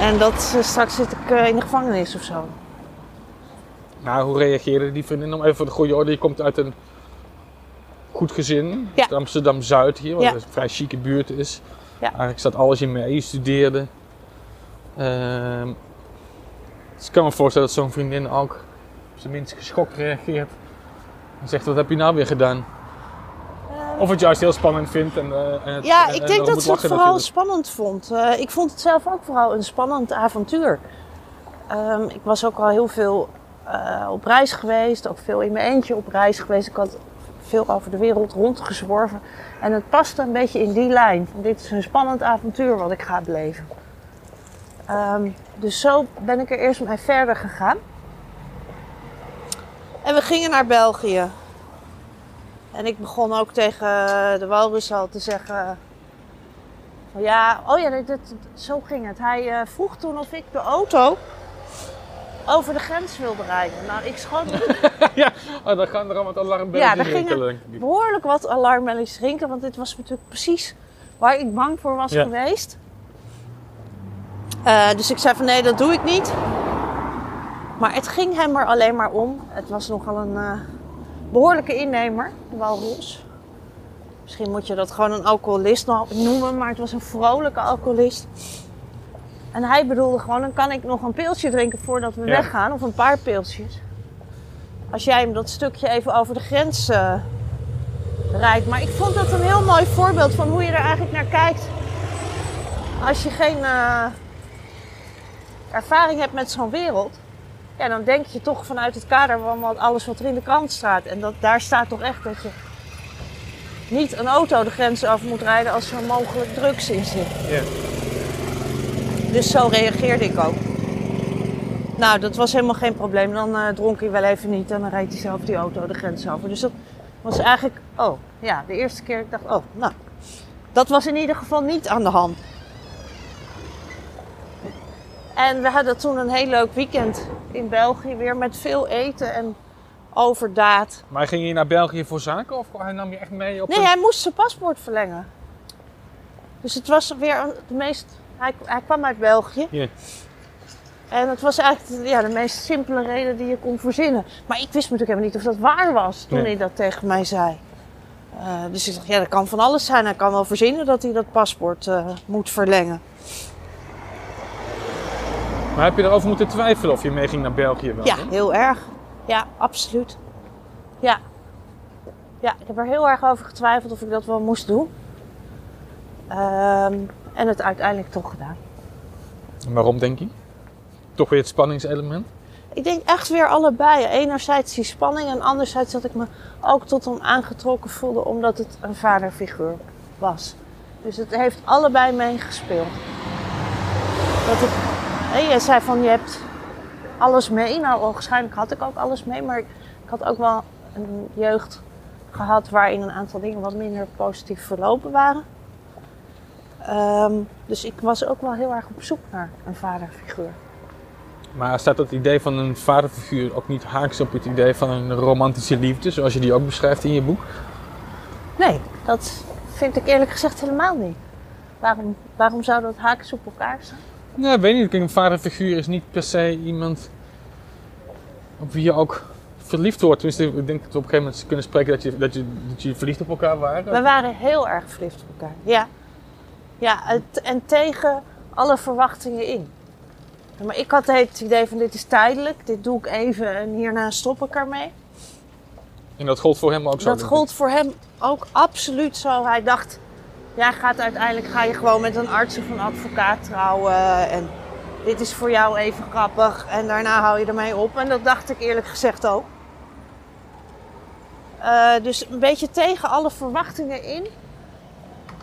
En dat eh, straks zit ik in de gevangenis of zo. Nou, hoe reageerde die vriendin? Om even voor de goede orde, je komt uit een goed gezin. Ja. Amsterdam-Zuid hier, wat een vrij chique buurt is. Ja. Eigenlijk staat alles in mee. Je studeerde. Ehm, dus ik kan me voorstellen dat zo'n vriendin ook op zijn minst geschokt reageert. En zegt, wat heb je nou weer gedaan? Of het juist heel spannend vindt. En, eh, en het, Ja, ik en denk dat ze het vooral natuurlijk. spannend vond. Eh, ik vond het zelf ook vooral een spannend avontuur. Ehm, ik was ook al heel veel eh, op reis geweest, ook veel in mijn eentje op reis geweest. Ik had veel over de wereld rondgezworven. En het paste een beetje in die lijn. Dit is een spannend avontuur wat ik ga beleven. Ehm, dus zo ben ik er eerst mee verder gegaan. En we gingen naar België. En ik begon ook tegen de walrus al te zeggen... Ja, oh ja, dit- zo ging het. Hij eh, vroeg toen of ik de auto over de grens wilde rijden. Nou, ik schoot ja, oh, dan gaan er allemaal wat alarmbellen Ja, er gingen- behoorlijk wat alarmbelletjes rinkelen. Want dit was natuurlijk precies waar ik bang voor was Ja. geweest. Eh, dus ik zei van nee, dat doe ik niet. Maar het ging hem er alleen maar om. Het was nogal een eh, behoorlijke innemer, de walrus. Misschien moet je dat gewoon een alcoholist no- noemen, maar het was een vrolijke alcoholist. En hij bedoelde gewoon, dan kan ik nog een pilsje drinken voordat we Ja. weggaan, of een paar pilsjes. Als jij hem dat stukje even over de grens eh, rijdt. Maar ik vond dat een heel mooi voorbeeld van hoe je er eigenlijk naar kijkt. Als je geen eh, ervaring hebt met zo'n wereld, ja, dan denk je toch vanuit het kader van wat, alles wat er in de krant staat. En dat, daar staat toch echt dat je niet een auto de grens over moet rijden als er mogelijk drugs in zit. Ja. Dus zo reageerde ik ook. Nou, dat was helemaal geen probleem. Dan eh, dronk hij wel even niet en dan reed hij zelf die auto de grens over. Dus dat was eigenlijk, oh ja, de eerste keer ik dacht, oh, nou, dat was in ieder geval niet aan de hand. En we hadden toen een heel leuk weekend in België weer met veel eten en overdaad. Maar ging je naar België voor zaken of hij nam je echt mee op Nee, hij moest zijn paspoort verlengen. Dus het was weer de meest. Hij, hij kwam uit België. Ja. En het was eigenlijk ja, de meest simpele reden die je kon verzinnen. Maar ik wist natuurlijk helemaal niet of dat waar was toen hij dat tegen mij zei. Eh, dus ik dacht, ja, dat kan van alles zijn. Hij kan wel verzinnen dat hij dat paspoort eh, moet verlengen. Maar heb je erover moeten twijfelen of je mee ging naar België wel? Ja, hè? heel erg. Ja, absoluut. Ja. Ja, ik heb er heel erg over getwijfeld of ik dat wel moest doen. Ehm, en het uiteindelijk toch gedaan. En Waarom denk je? Toch weer het spanningselement? Ik denk echt weer allebei. Enerzijds die spanning en anderzijds dat ik me ook tot hem aangetrokken voelde omdat het een vaderfiguur was. Dus het heeft allebei meegespeeld. Dat ik, jij zei van je hebt alles mee. Nou, waarschijnlijk had ik ook alles mee, maar ik had ook wel een jeugd gehad waarin een aantal dingen wat minder positief verlopen waren. Ehm, dus ik was ook wel heel erg op zoek naar een vaderfiguur. Maar staat dat idee van een vaderfiguur ook niet haaks op het idee van een romantische liefde, zoals je die ook beschrijft in je boek? Nee, dat vind ik eerlijk gezegd helemaal niet. Waarom, waarom zou dat haakjes op elkaar staan? Nee, ik weet niet. Kijk, Een vaderfiguur is niet per se iemand op wie je ook verliefd wordt. Tenminste, ik denk dat we op een gegeven moment kunnen spreken dat je, dat je, dat je verliefd op elkaar waren. We waren heel erg verliefd op elkaar. Ja. Ja, het- en tegen alle verwachtingen in. Maar ik had het idee van dit is tijdelijk, dit doe ik even en hierna stop ik ermee. En dat gold voor hem ook zo. Dat gold voor hem ook absoluut zo. Hij dacht, jij gaat uiteindelijk ga je gewoon met een arts of een advocaat trouwen. En dit is voor jou even grappig. En daarna hou je ermee op. En dat dacht ik eerlijk gezegd ook. Eh, dus een beetje tegen alle verwachtingen in.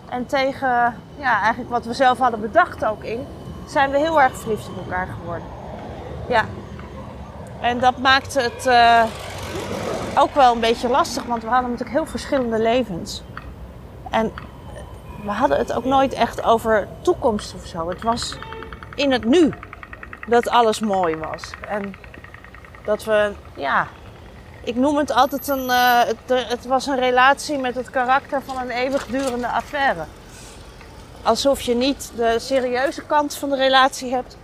En tegen ja, eigenlijk wat we zelf hadden bedacht ook in. Zijn we heel erg verliefd op elkaar geworden. Ja. En dat maakte het eh, ook wel een beetje lastig, want we hadden natuurlijk heel verschillende levens. En we hadden het ook nooit echt over toekomst of zo. Het was in het nu dat alles mooi was. En dat we, ja, ik noem het altijd een, eh, het, het was een relatie met het karakter van een eeuwigdurende affaire. Alsof je niet de serieuze kant van de relatie hebt,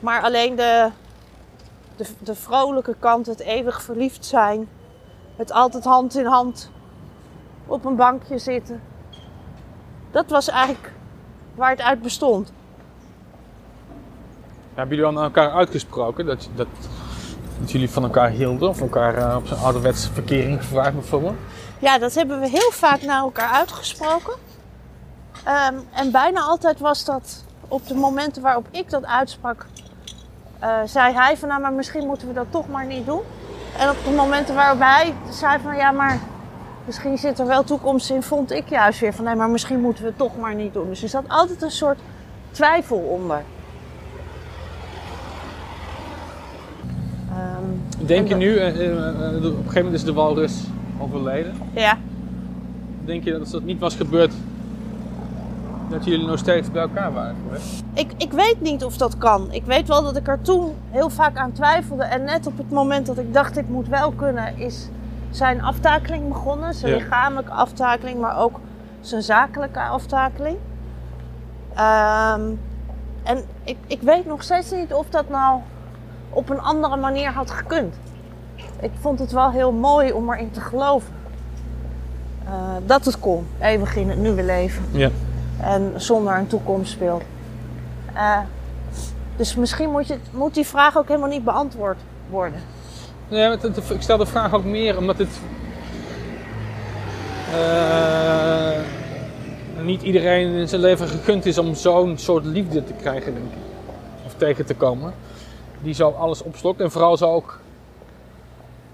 maar alleen de, de, de vrolijke kant, het eeuwig verliefd zijn, het altijd hand in hand op een bankje zitten. Dat was eigenlijk waar het uit bestond. Hebben jullie aan elkaar uitgesproken dat, dat, dat jullie van elkaar hielden? Of elkaar eh, op zijn ouderwetse verkering gevraagd bijvoorbeeld? Ja, dat hebben we heel vaak naar elkaar uitgesproken. Ehm, en bijna altijd was dat op de momenten waarop ik dat uitsprak, eh, zei hij van nou, maar misschien moeten we dat toch maar niet doen. En op de momenten waarop hij zei van ja, maar misschien zit er wel toekomst in, vond ik juist weer van nee, maar misschien moeten we het toch maar niet doen. Dus er zat altijd een soort twijfel onder. Ehm, Denk je nu, eh, eh, eh, op een gegeven moment is de walrus overleden. Ja, Denk je dat als dat niet was gebeurd, dat jullie nog steeds bij elkaar waren geweest? Ik, ik weet niet of dat kan. Ik weet wel dat ik er toen heel vaak aan twijfelde. En net op het moment dat ik dacht dit moet wel kunnen, is zijn aftakeling begonnen. Zijn Ja. lichamelijke aftakeling, maar ook zijn zakelijke aftakeling. Ehm, en ik, ik weet nog steeds niet of dat nou op een andere manier had gekund. Ik vond het wel heel mooi om erin te geloven. Eh, dat het kon, eeuwig in het nieuwe leven Ja. en zonder een toekomstbeeld. Eh, dus misschien moet, je, moet die vraag ook helemaal niet beantwoord worden. Het- ik stel de vraag ook meer omdat het. eh, niet iedereen in zijn leven gegund is om zo'n soort liefde te krijgen, denk ik. Of tegen te komen. Die zo alles opslokt en vooral zo ook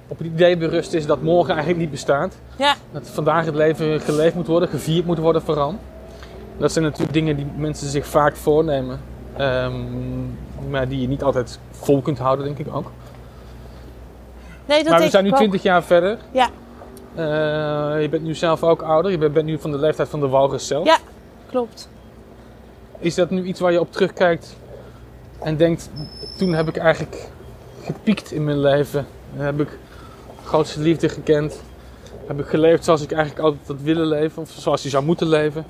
op het idee berust is dat morgen eigenlijk niet bestaat. Ja, Dat vandaag het leven geleefd moet worden, gevierd moet worden vooral. Dat zijn natuurlijk dingen die mensen zich vaak voornemen. ehm, maar die je niet altijd vol kunt houden, denk ik ook. nee, dat maar we zijn nu ik ook. 20 jaar verder. Ja. Eh, je bent nu zelf ook ouder. Je bent, bent nu van de leeftijd van de walrus zelf. Ja. Klopt. Is dat nu iets waar je op terugkijkt en denkt... Toen heb ik eigenlijk gepiekt in mijn leven. Heb ik grootste liefde gekend. Heb ik geleefd zoals ik eigenlijk altijd had willen leven. Of zoals je zou moeten leven.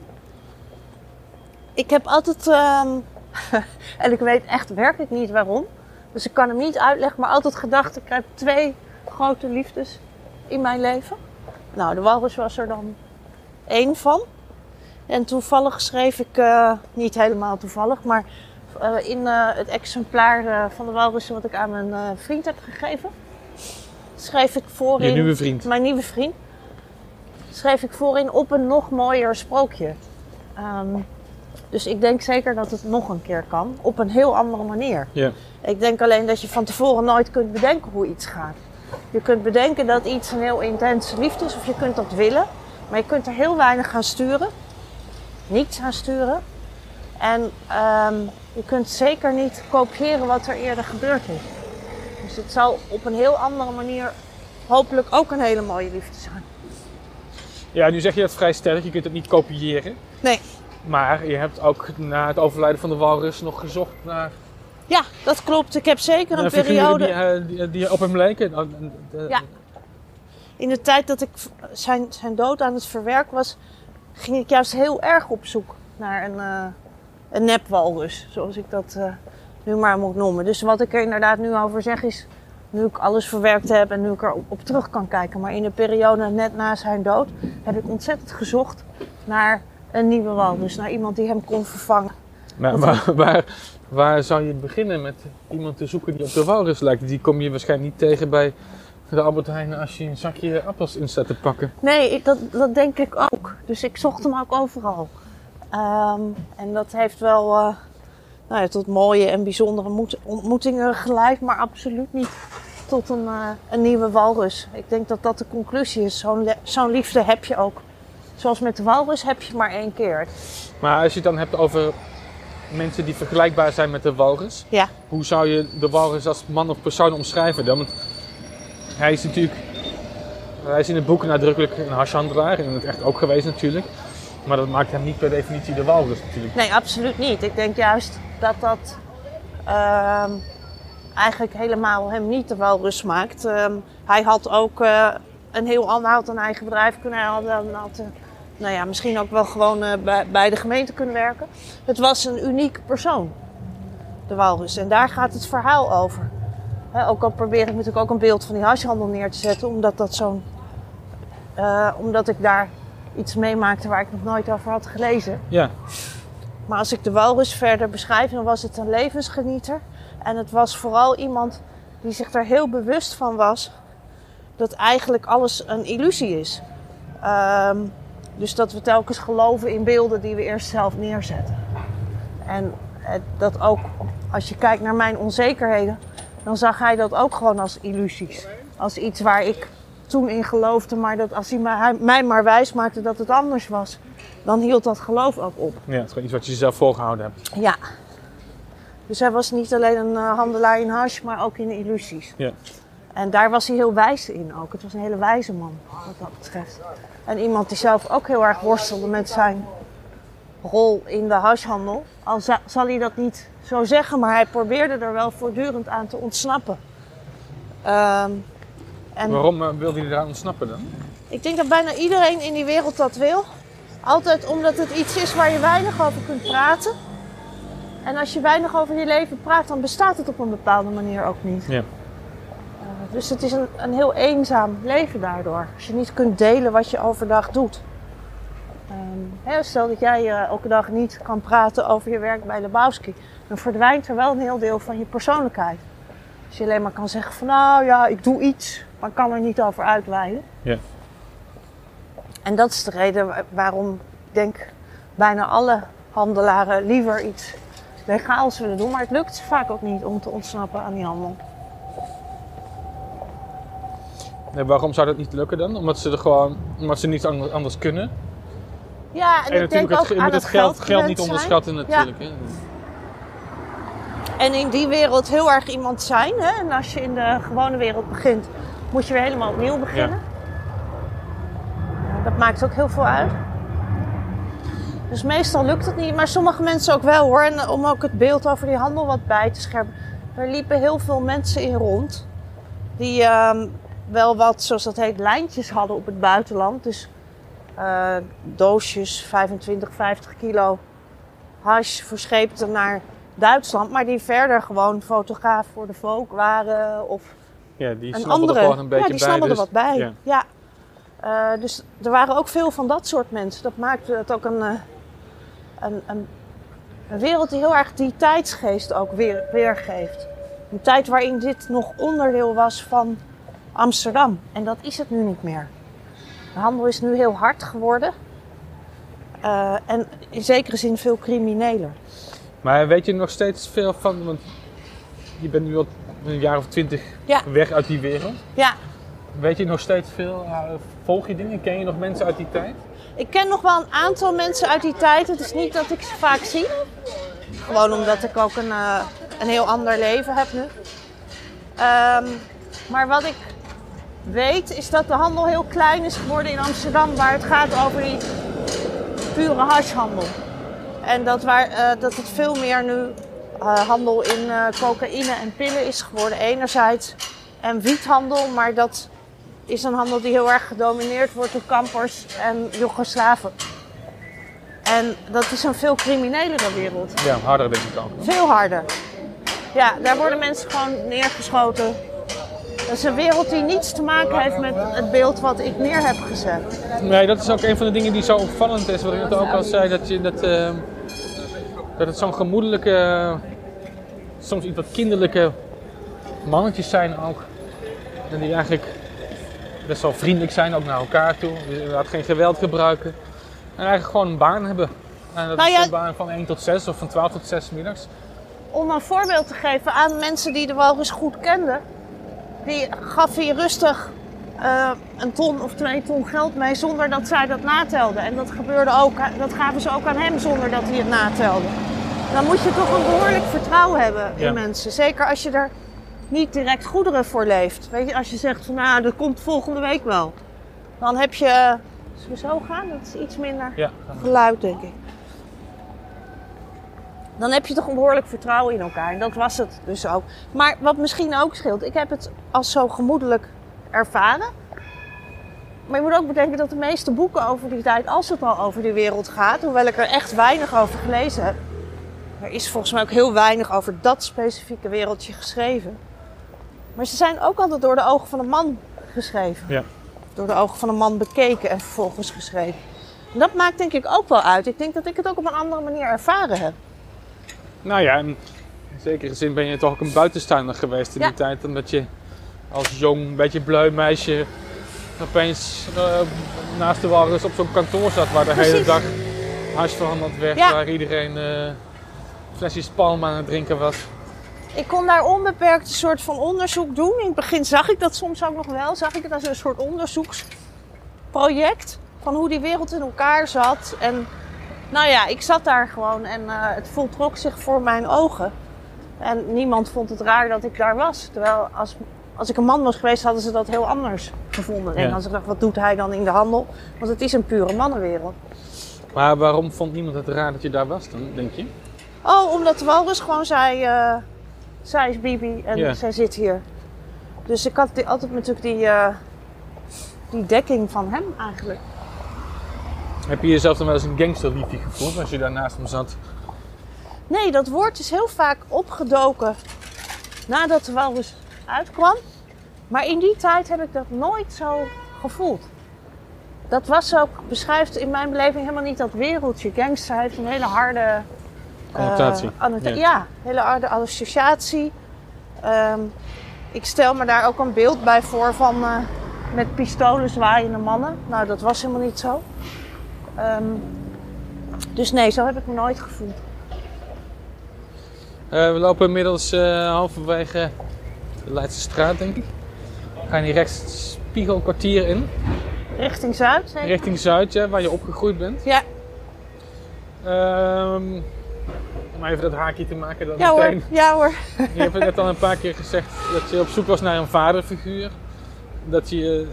Ik heb altijd, ehm, en ik weet echt werkelijk niet waarom, dus ik kan hem niet uitleggen, maar altijd gedacht, ik heb twee grote liefdes in mijn leven. Nou, de walrus was er dan één van. En toevallig schreef ik, eh, niet helemaal toevallig, maar eh, in eh, het exemplaar eh, van de walrussen wat ik aan mijn vriend heb gegeven, schreef ik voorin... Je nieuwe vriend. Mijn nieuwe vriend. Schreef ik voorin op een nog mooier sprookje. Ehm, dus ik denk zeker dat het nog een keer kan. Op een heel andere manier. Ja. Ik denk alleen dat je van tevoren nooit kunt bedenken hoe iets gaat. Je kunt bedenken dat iets een heel intense liefde is. Of je kunt dat willen. Maar je kunt er heel weinig gaan sturen. Niets aan sturen. En ehm, je kunt zeker niet kopiëren wat er eerder gebeurd is. Dus het zal op een heel andere manier hopelijk ook een hele mooie liefde zijn. ja, nu zeg je dat vrij stellig. Je kunt het niet kopiëren. Nee. Maar je hebt ook na het overlijden van de walrus nog gezocht naar, Ja, dat klopt. Ik heb zeker een naar figuren periode... die, eh, die, die op hem leken. Oh, eh, Ja. In de tijd dat ik zijn, zijn dood aan het verwerken was, ging ik juist heel erg op zoek naar een, eh een nepwalrus. Zoals ik dat eh, nu maar moet noemen. Dus wat ik er inderdaad nu over zeg is, nu ik alles verwerkt heb en nu ik er op, terug kan kijken. Maar in de periode net na zijn dood heb ik ontzettend gezocht naar een nieuwe walrus. Naar iemand die hem kon vervangen. Maar waar, waar, waar zou je beginnen met iemand te zoeken die op de walrus lijkt? Die kom je waarschijnlijk niet tegen bij de Albert Heijn als je een zakje appels in staat te pakken. Nee, ik, dat, dat denk ik ook. Dus ik zocht hem ook overal. Ehm, en dat heeft wel eh, nou ja, tot mooie en bijzondere ontmoetingen geleid, maar absoluut niet tot een, eh, een nieuwe walrus. Ik denk dat dat de conclusie is. Zo'n liefde heb je ook. Zoals met de walrus heb je maar één keer. Maar als je het dan hebt over mensen die vergelijkbaar zijn met de walrus. Ja. Hoe zou je de walrus als man of persoon omschrijven dan? Want hij is natuurlijk, hij is in het boek nadrukkelijk een hashhandelaar en in het echt ook geweest natuurlijk. Maar dat maakt hem niet per definitie de walrus natuurlijk. Nee, absoluut niet. Ik denk juist dat dat ehm, eigenlijk helemaal hem niet de walrus maakt. Ehm, hij had ook eh, een heel ander, had een eigen bedrijf kunnen houden. Hij had, eh, nou ja, misschien ook wel gewoon eh, bij, bij de gemeente kunnen werken. Het was een uniek persoon, de walrus. En daar gaat het verhaal over. Ook al probeer ik natuurlijk ook een beeld van die hashhandel neer te zetten, omdat dat zo'n... omdat ik daar iets meemaakte waar ik nog nooit over had gelezen. Ja, Maar als ik de walrus verder beschrijf, dan was het een levensgenieter. En het was vooral iemand die zich er heel bewust van was dat eigenlijk alles een illusie is. Ehm, dus dat we telkens geloven in beelden die we eerst zelf neerzetten. En eh, dat ook, als je kijkt naar mijn onzekerheden, dan zag hij dat ook gewoon als illusies. Als iets waar ik toen in geloofde, maar dat als hij mij, maar wijs maakte dat het anders was, dan hield dat geloof ook op. ja, het is gewoon iets wat je jezelf voorgehouden hebt. Ja. Dus hij was niet alleen een eh, handelaar in hash, maar ook in illusies. Ja. En daar was hij heel wijs in ook. Het was een hele wijze man, wat dat betreft. En iemand die zelf ook heel erg worstelde met zijn rol in de hashhandel. Al za- zal hij dat niet zo zeggen, maar hij probeerde er wel voortdurend aan te ontsnappen. Ehm, en Waarom eh, wilde hij eraan ontsnappen dan? ik denk dat bijna iedereen in die wereld dat wil. Altijd omdat het iets is waar je weinig over kunt praten. En als je weinig over je leven praat, dan bestaat het op een bepaalde manier ook niet. Ja. Uh, dus het is een, een heel eenzaam leven daardoor. Als je niet kunt delen wat je overdag doet. Ehm, stel dat jij eh, elke dag niet kan praten over je werk bij Lebowski. Dan verdwijnt er wel een heel deel van je persoonlijkheid. Als je alleen maar kan zeggen van nou ja, ik doe iets, maar kan er niet over uitweiden. Ja. En dat is de reden wa- waarom ik denk bijna alle handelaren liever iets legaals willen doen. Maar het lukt ze vaak ook niet om te ontsnappen aan die handel. Nee, waarom zou dat niet lukken dan? Omdat ze er gewoon, omdat ze niet an- anders kunnen. Ja, en, En ik denk natuurlijk ook het, je aan moet het geld, geld, niet onderschatten zijn. natuurlijk. Hè? En in die wereld heel erg iemand zijn. Hè? En als je in de gewone wereld begint, moet je weer helemaal opnieuw beginnen. Dat maakt ook heel veel uit. Dus meestal lukt het niet, maar sommige mensen ook wel hoor. En om ook het beeld over die handel wat bij te scherpen. Er liepen heel veel mensen in rond. Die ehm, wel wat, zoals dat heet, lijntjes hadden op het buitenland. Dus eh, doosjes, 25, 50 kilo hash verscheepte naar Duitsland. Maar die verder gewoon fotograaf voor de Vogue waren. Of Ja, die snabbelden andere. gewoon een beetje ja, die bij. snabbelden dus- wat bij. Ja. Ja. Eh, dus er waren ook veel van dat soort mensen. Dat maakte het ook een, eh, een, een, een wereld die heel erg die tijdsgeest ook weer, weergeeft. Een tijd waarin dit nog onderdeel was van Amsterdam. En dat is het nu niet meer. De handel is nu heel hard geworden. Eh, en in zekere zin veel crimineler. Maar weet je nog steeds veel van, want je bent nu al een jaar of twintig Ja. weg uit die wereld. Ja, Weet je nog steeds veel? eh, volg je dingen? Ken je nog mensen uit die tijd? Ik ken nog wel een aantal mensen uit die tijd. Het is niet dat ik ze vaak zie. Gewoon omdat ik ook een, eh, een heel ander leven heb nu. Ehm, maar wat ik weet is dat de handel heel klein is geworden in Amsterdam. Waar het gaat over die pure hashhandel. En dat, waar, eh, dat het veel meer nu eh, handel in eh, cocaïne en pillen is geworden enerzijds. En wiethandel, maar dat is een handel die heel erg gedomineerd wordt door kampers en Joegoslaven. En dat is een veel criminelere wereld. Ja, harder denk ik ook. Veel harder. Ja, daar worden mensen gewoon neergeschoten. Dat is een wereld die niets te maken heeft met het beeld wat ik neer heb gezet. Nee, dat is ook een van de dingen die zo opvallend is. Wat ik net ook al zei, dat, je, dat, eh, dat het zo'n gemoedelijke, soms iets wat kinderlijke mannetjes zijn ook. En die eigenlijk best wel vriendelijk zijn, ook naar elkaar toe. Die inderdaad geen geweld gebruiken. En eigenlijk gewoon een baan hebben. En dat Nou is een baan van 1 tot 6 of van 12 tot 6 middags. Om een voorbeeld te geven aan mensen die de walrus goed kenden. Die gaf hij rustig eh, een ton of twee ton geld mee zonder dat zij dat natelden. En dat gebeurde ook, dat gaven ze ook aan hem zonder dat hij het natelde. dan moet je toch een behoorlijk vertrouwen hebben in Ja. mensen. Zeker als je er niet direct goederen voor leeft. Weet je, als je zegt van nou, dat komt volgende week wel. Dan heb je. Zullen we zo gaan? Dat is iets minder Ja. geluid, denk ik. Dan heb je toch een behoorlijk vertrouwen in elkaar. En dat was het dus ook. Maar wat misschien ook scheelt, ik heb het als zo gemoedelijk ervaren. Maar je moet ook bedenken dat de meeste boeken over die tijd, als het al over die wereld gaat, hoewel ik er echt weinig over gelezen heb, er is volgens mij ook heel weinig over dat specifieke wereldje geschreven. Maar ze zijn ook altijd door de ogen van een man geschreven. Ja. Door de ogen van een man bekeken en vervolgens geschreven. En dat maakt denk ik ook wel uit. Ik denk dat ik het ook op een andere manier ervaren heb. Nou ja, in zekere zin ben je toch ook een buitenstaander geweest in Ja. die tijd. Omdat je als jong, een beetje bleu meisje opeens eh, naast de walrus op zo'n kantoor zat waar de hele dag hash verhandeld werd. Ja. Waar iedereen eh flesjes palm aan het drinken was. Ik kon daar onbeperkt een soort van onderzoek doen. In het begin zag ik dat soms ook nog wel. Zag ik het als een soort onderzoeksproject. Van hoe die wereld in elkaar zat. En nou ja, ik zat daar gewoon en eh, het voltrok zich voor mijn ogen. En niemand vond het raar dat ik daar was. Terwijl als, als ik een man was geweest, hadden ze dat heel anders gevonden. En Ja. als ik dacht, wat doet hij dan in de handel? Want het is een pure mannenwereld. Maar waarom vond niemand het raar dat je daar was dan, denk je? Oh, omdat de walrus gewoon zei, eh, zij is Bibi en Ja. zij zit hier. Dus ik had die, altijd natuurlijk die, eh, die dekking van hem eigenlijk. Heb je jezelf dan wel eens een gangsterliefje gevoeld als je daar naast hem zat? Nee, dat woord is heel vaak opgedoken nadat de walrus uitkwam. Maar in die tijd heb ik dat nooit zo gevoeld. Dat was ook, beschrijft in mijn beleving helemaal niet dat wereldje. Gangster heeft een hele harde... eh, Connotatie. annota- Ja. ja. hele harde associatie. Ehm, ik stel me daar ook een beeld bij voor van eh, met pistolen zwaaiende mannen. Nou, dat was helemaal niet zo. Ehm, dus nee, zo heb ik me nooit gevoeld. Eh, we lopen inmiddels eh, halverwege de Leidse straat, denk ik. We gaan hier rechts spiegelkwartier in, Richting Zuid, zeker? richting Zuid, ja, waar je opgegroeid bent. Ja, Ehm, om even dat haakje te maken dan ja hoor, meteen. ja hoor. Je hebt net al een paar keer gezegd dat je op zoek was naar een vaderfiguur. Dat je eh,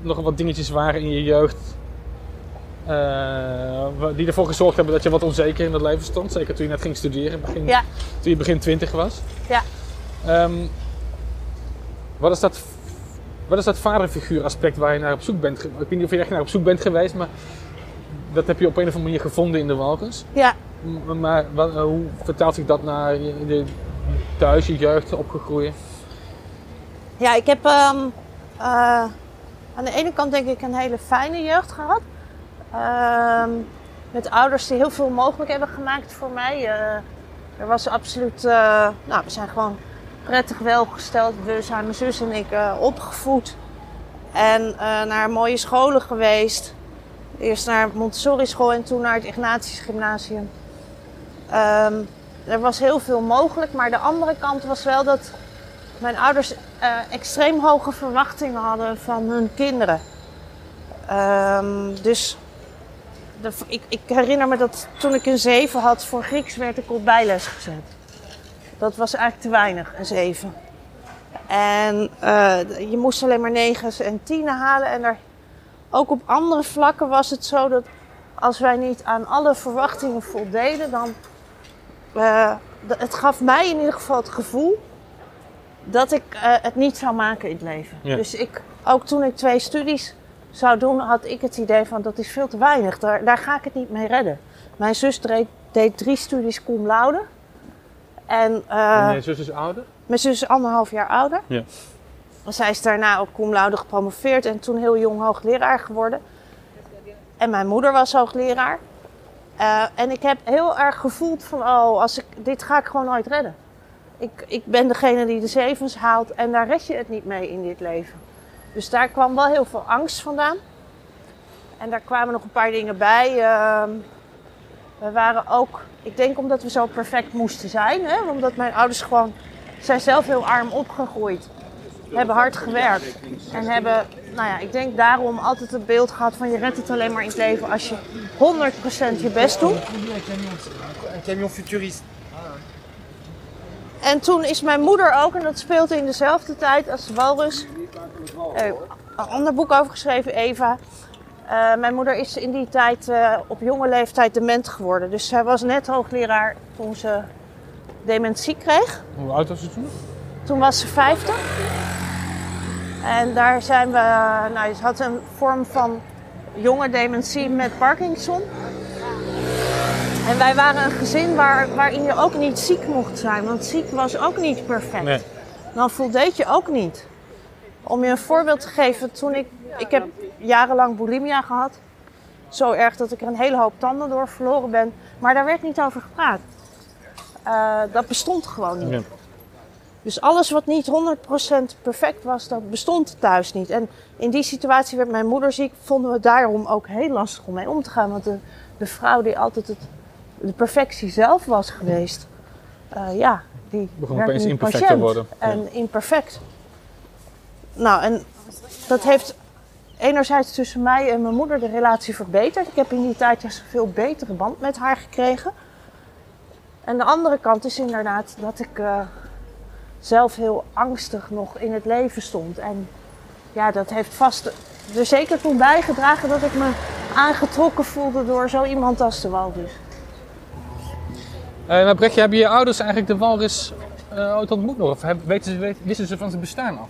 nog wat dingetjes waren in je jeugd. eh, die ervoor gezorgd hebben dat je wat onzeker in het leven stond. Zeker toen je net ging studeren, begin, Ja. toen je begin twintig was. Ja. Ehm, wat, is dat, wat is dat vaderfiguur aspect waar je naar op zoek bent? Ik weet niet of je echt naar op zoek bent geweest, maar dat heb je op een of andere manier gevonden in de Walkers. Ja, M- Maar wat, eh, hoe vertaalt zich dat naar je, je thuis, je jeugd, opgegroeid? ja ik heb ehm, eh, aan de ene kant denk ik een hele fijne jeugd gehad. Ehm, met ouders die heel veel mogelijk hebben gemaakt voor mij. Eh, er was absoluut, nou we zijn gewoon prettig welgesteld. We zijn mijn zus en ik eh, opgevoed. En eh, naar mooie scholen geweest. Eerst naar Montessori school en toen naar het Ignatius Gymnasium. Ehm, er was heel veel mogelijk, maar de andere kant was wel dat mijn ouders eh, extreem hoge verwachtingen hadden van hun kinderen. Ehm, dus de, ik, ik herinner me dat toen ik een 7 had voor Grieks werd ik op bijles gezet. Dat was eigenlijk te weinig, een 7. En eh, je moest alleen maar 9's en 10 halen. En er, ook op andere vlakken was het zo dat als wij niet aan alle verwachtingen voldeden, dan. eh, het gaf mij in ieder geval het gevoel dat ik eh, het niet zou maken in het leven. Ja. Dus ik, ook toen ik twee studies zou doen, had ik het idee van dat is veel te weinig. Daar, daar ga ik het niet mee redden. Mijn zus deed, deed drie studies cum laude. En eh, en je zus is ouder? mijn zus is anderhalf jaar ouder. Ja. Zij is daarna ook cum laude gepromoveerd en toen heel jong hoogleraar geworden. En mijn moeder was hoogleraar. Eh, en ik heb heel erg gevoeld van, oh, als ik, dit ga ik gewoon nooit redden. Ik, ik ben degene die de zevens haalt en daar red je het niet mee in dit leven. Dus daar kwam wel heel veel angst vandaan. En daar kwamen nog een paar dingen bij. Ehm, we waren ook, ik denk omdat we zo perfect moesten zijn. Hè? Omdat mijn ouders gewoon, zijn zelf heel arm opgegroeid. Hebben hard gewerkt. En hebben nou ja, ik denk daarom altijd het beeld gehad van je redt het alleen maar in het leven als je 100% je best doet. Een camion futurist. En toen is mijn moeder ook, en dat speelde in dezelfde tijd als de walrus, eh, een ander boek over geschreven, Eva. Eh, mijn moeder is in die tijd eh, op jonge leeftijd dement geworden. Dus zij was net hoogleraar toen ze dementie kreeg. Hoe oud was ze toen? Toen was ze 50. En daar zijn we, nou, ze had een vorm van jonge dementie met Parkinson. En wij waren een gezin waar, waarin je ook niet ziek mocht zijn, want ziek was ook niet perfect. Nee. Dan voldeed je ook niet. Om je een voorbeeld te geven, toen ik, ik heb jarenlang bulimia gehad. Zo erg dat ik er een hele hoop tanden door verloren ben. Maar daar werd niet over gepraat. Eh, dat bestond gewoon niet. Ja. Dus alles wat niet 100% perfect was, dat bestond thuis niet. En in die situatie werd mijn moeder ziek, vonden we het daarom ook heel lastig om mee om te gaan. Want de, de vrouw die altijd het, de perfectie zelf was geweest, eh, ja, die Begon opeens imperfect te worden. En imperfect. Nou, en dat heeft enerzijds tussen mij en mijn moeder de relatie verbeterd. Ik heb in die tijd een veel betere band met haar gekregen. En de andere kant is inderdaad dat ik eh, zelf heel angstig nog in het leven stond. En ja, dat heeft vast er zeker toe bijgedragen dat ik me aangetrokken voelde door zo iemand als de walvis. Eh, maar Brechtje, hebben je ouders eigenlijk de walrus eh, ooit ontmoet nog? Of weten ze, wisten ze van zijn bestaan af?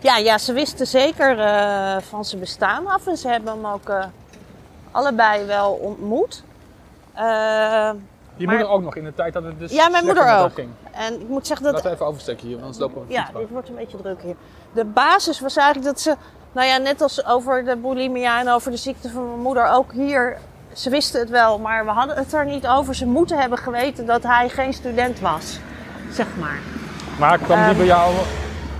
Ja, ja, ze wisten zeker eh, van zijn bestaan af en ze hebben hem ook eh, allebei wel ontmoet. Eh, Je Maar- moeder ook nog in de tijd dat het dus ja, mijn moeder ook. ging. En ik moet zeggen dat Laten we even oversteken hier, anders lopen we Ja, dit wordt een beetje druk hier. De basis was eigenlijk dat ze, nou ja, net als over de bulimia en over de ziekte van mijn moeder, ook hier, ze wisten het wel, maar we hadden het er niet over. Ze moeten hebben geweten dat hij geen student was, zeg maar. Maar kwam die Ehm. bij jou,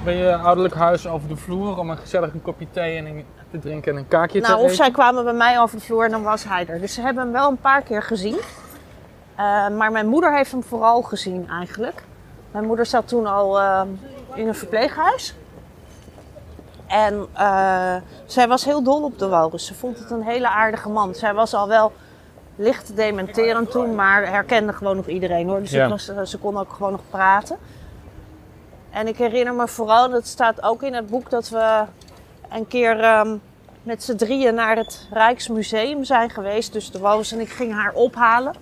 bij je ouderlijk huis over de vloer om een gezellig een kopje thee en een, te drinken en een kaakje Nou, te of eten? zij kwamen bij mij over de vloer en dan was hij er. Dus ze hebben hem wel een paar keer gezien. Eh, maar mijn moeder heeft hem vooral gezien eigenlijk. Mijn moeder zat toen al eh, in een verpleeghuis. En eh, zij was heel dol op de walrus. Ze vond het een hele aardige man. Zij was al wel licht dementerend toen, maar herkende gewoon nog iedereen hoor. Dus Ja. ik was, ze kon ook gewoon nog praten. En ik herinner me vooral, dat staat ook in het boek, dat we een keer ehm, met z'n drieën naar het Rijksmuseum zijn geweest. Dus de Walrus en ik gingen haar ophalen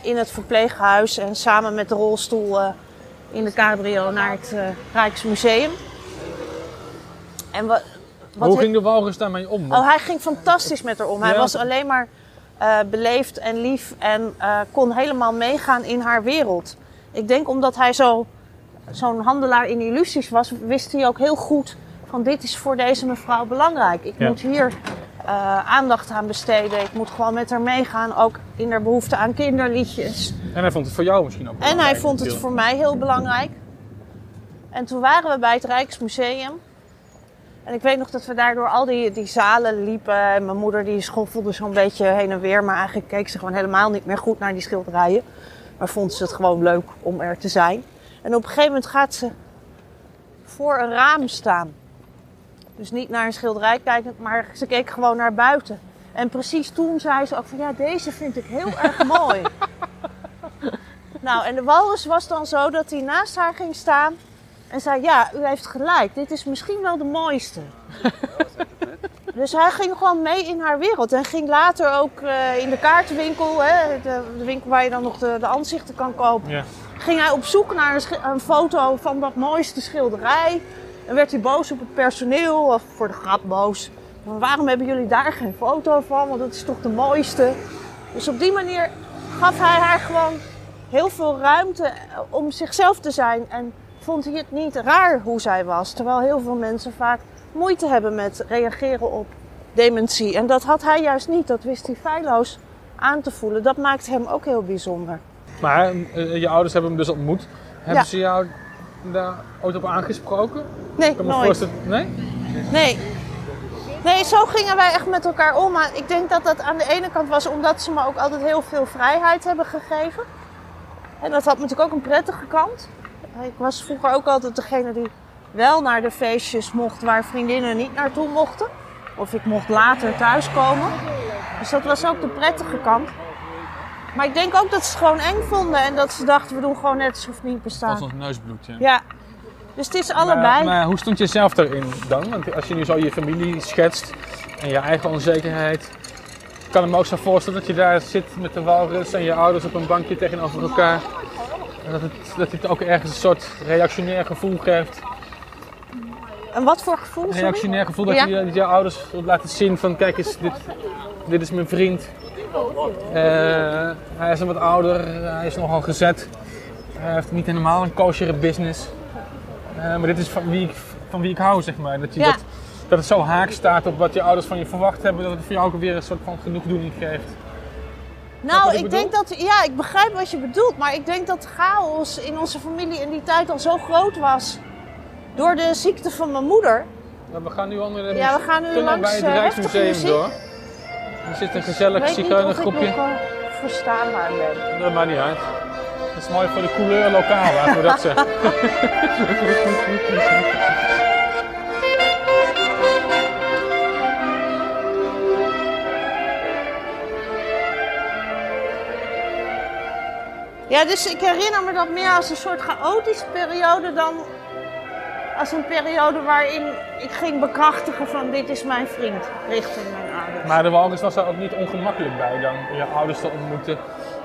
in het verpleeghuis. En samen met de rolstoel eh, in de cabrio naar het eh, Rijksmuseum. En wat, wat Hoe ging de walrus daarmee om? Oh, hij ging fantastisch met haar om. Hij Ja. was alleen maar eh, beleefd en lief en kon helemaal meegaan in haar wereld. Ik denk omdat hij zo, zo'n handelaar in illusies was, wist hij ook heel goed van dit is voor deze mevrouw belangrijk. Ik Ja. moet hier eh, aandacht aan besteden. Ik moet gewoon met haar meegaan, ook in haar behoefte aan kinderliedjes. En hij vond het voor jou misschien ook En hij belangrijk, vond het voor mij heel belangrijk. En toen waren we bij het Rijksmuseum. En ik weet nog dat we daardoor al die, die zalen liepen. En mijn moeder die schoffelde zo'n beetje heen en weer. Maar eigenlijk keek ze gewoon helemaal niet meer goed naar die schilderijen. Maar vond ze het gewoon leuk om er te zijn. En op een gegeven moment gaat ze voor een raam staan. Dus niet naar een schilderij kijken, maar ze keek gewoon naar buiten. En precies toen zei ze ook van ja, deze vind ik heel erg mooi. Nou, en de walrus was dan zo dat hij naast haar ging staan en zei: Ja, u heeft gelijk, dit is misschien wel de mooiste. dus hij ging gewoon mee in haar wereld en ging later ook eh, in de kaartenwinkel, hè, de, de winkel waar je dan nog de, de aanzichten kan kopen, Ja. Ging hij op zoek naar een, foto van dat mooiste schilderij. En werd hij boos op het personeel, of voor de grap boos. Waarom hebben jullie daar geen foto van? Want dat is toch de mooiste. Dus op die manier gaf hij haar gewoon heel veel ruimte om zichzelf te zijn. En vond hij het niet raar hoe zij was. Terwijl heel veel mensen vaak moeite hebben met reageren op dementie. En dat had hij juist niet. Dat wist hij feilloos aan te voelen. Dat maakt hem ook heel bijzonder. Maar eh, je ouders hebben hem dus ontmoet. Hebben Ja. ze jou daar ooit op aangesproken? Nee, Ik kan me nooit. voorstellen- Nee? Nee. Nee, zo gingen wij echt met elkaar om. Maar ik denk dat dat aan de ene kant was omdat ze me ook altijd heel veel vrijheid hebben gegeven. En dat had natuurlijk ook een prettige kant. Ik was vroeger ook altijd degene die wel naar de feestjes mocht waar vriendinnen niet naartoe mochten. Of ik mocht later thuiskomen. Dus dat was ook de prettige kant. Maar ik denk ook dat ze het gewoon eng vonden en dat ze dachten we doen gewoon net alsof het niet Dat bestaat. is ons neusbloed, ja. Ja, dus het is allebei. Maar, maar hoe stond je zelf erin dan? Want als je nu zo je familie schetst en je eigen onzekerheid. Ik kan me ook zo voorstellen dat je daar zit met de walrus en je ouders op een bankje tegenover elkaar. En dat het, dat het ook ergens een soort reactionair gevoel geeft. En wat voor gevoel? Een reactionair gevoel dat Ja. je dat je ouders wilt laten zien van kijk eens, dit, dit is mijn vriend. Eh, hij is een wat ouder, hij is nogal gezet. Hij heeft niet helemaal een kosher business. Eh, maar dit is van wie, ik, van wie ik hou, zeg maar. Dat, je Ja. dat, dat het zo haak staat op wat je ouders van je verwacht hebben, dat het voor jou ook weer een soort van genoegdoening geeft. Nou, ik ik denk dat, ja, ik begrijp wat je bedoelt, maar ik denk dat de chaos in onze familie in die tijd al zo groot was. Door de ziekte van mijn moeder. We gaan nu onder de Ja, we gaan nu langs, bij het eh, Rijksmuseum door. Er zit een gezellig Ik weet niet of ik zigeunergroepje. verstaanbaar ben. Dat maakt niet uit. Dat is mooi voor de couleur lokaal, laten we dat zeggen. Ja, dus ik herinner me dat meer als een soort chaotische periode dan als een periode waarin ik ging bekrachtigen van dit is mijn vriend richting ouders. Maar de walrus was daar ook niet ongemakkelijk bij dan je ouders te ontmoeten.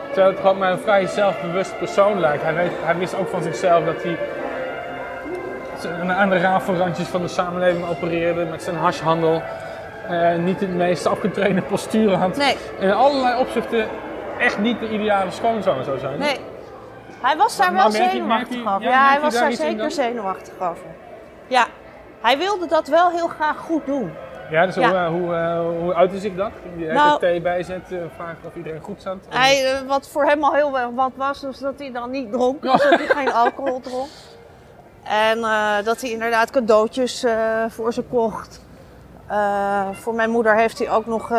Terwijl het gewoon maar een vrij zelfbewust persoon lijkt. Hij, weet, hij wist ook van zichzelf dat hij aan de rafelrandjes van de samenleving opereerde met zijn hashhandel. Eh, niet het meest afgetrainde postuur had. Nee, in allerlei opzichten echt niet de ideale schoonzoon zou zijn. nee. Hij was daar Maar wel zenuwachtig over. ja, hij was daar zeker zenuwachtig over. Ja, hij wilde dat wel heel graag goed doen. Ja, dus Ja. Hoe, eh, hoe, eh, hoe uitte zich dat? Die er Nou- thee bijzet, eh, vragen of iedereen goed zat. Hij, wat voor hem al heel erg wat was, was dat hij dan niet dronk. Dus dat hij geen alcohol dronk. En dat hij inderdaad cadeautjes voor ze kocht. Voor mijn moeder heeft hij ook nog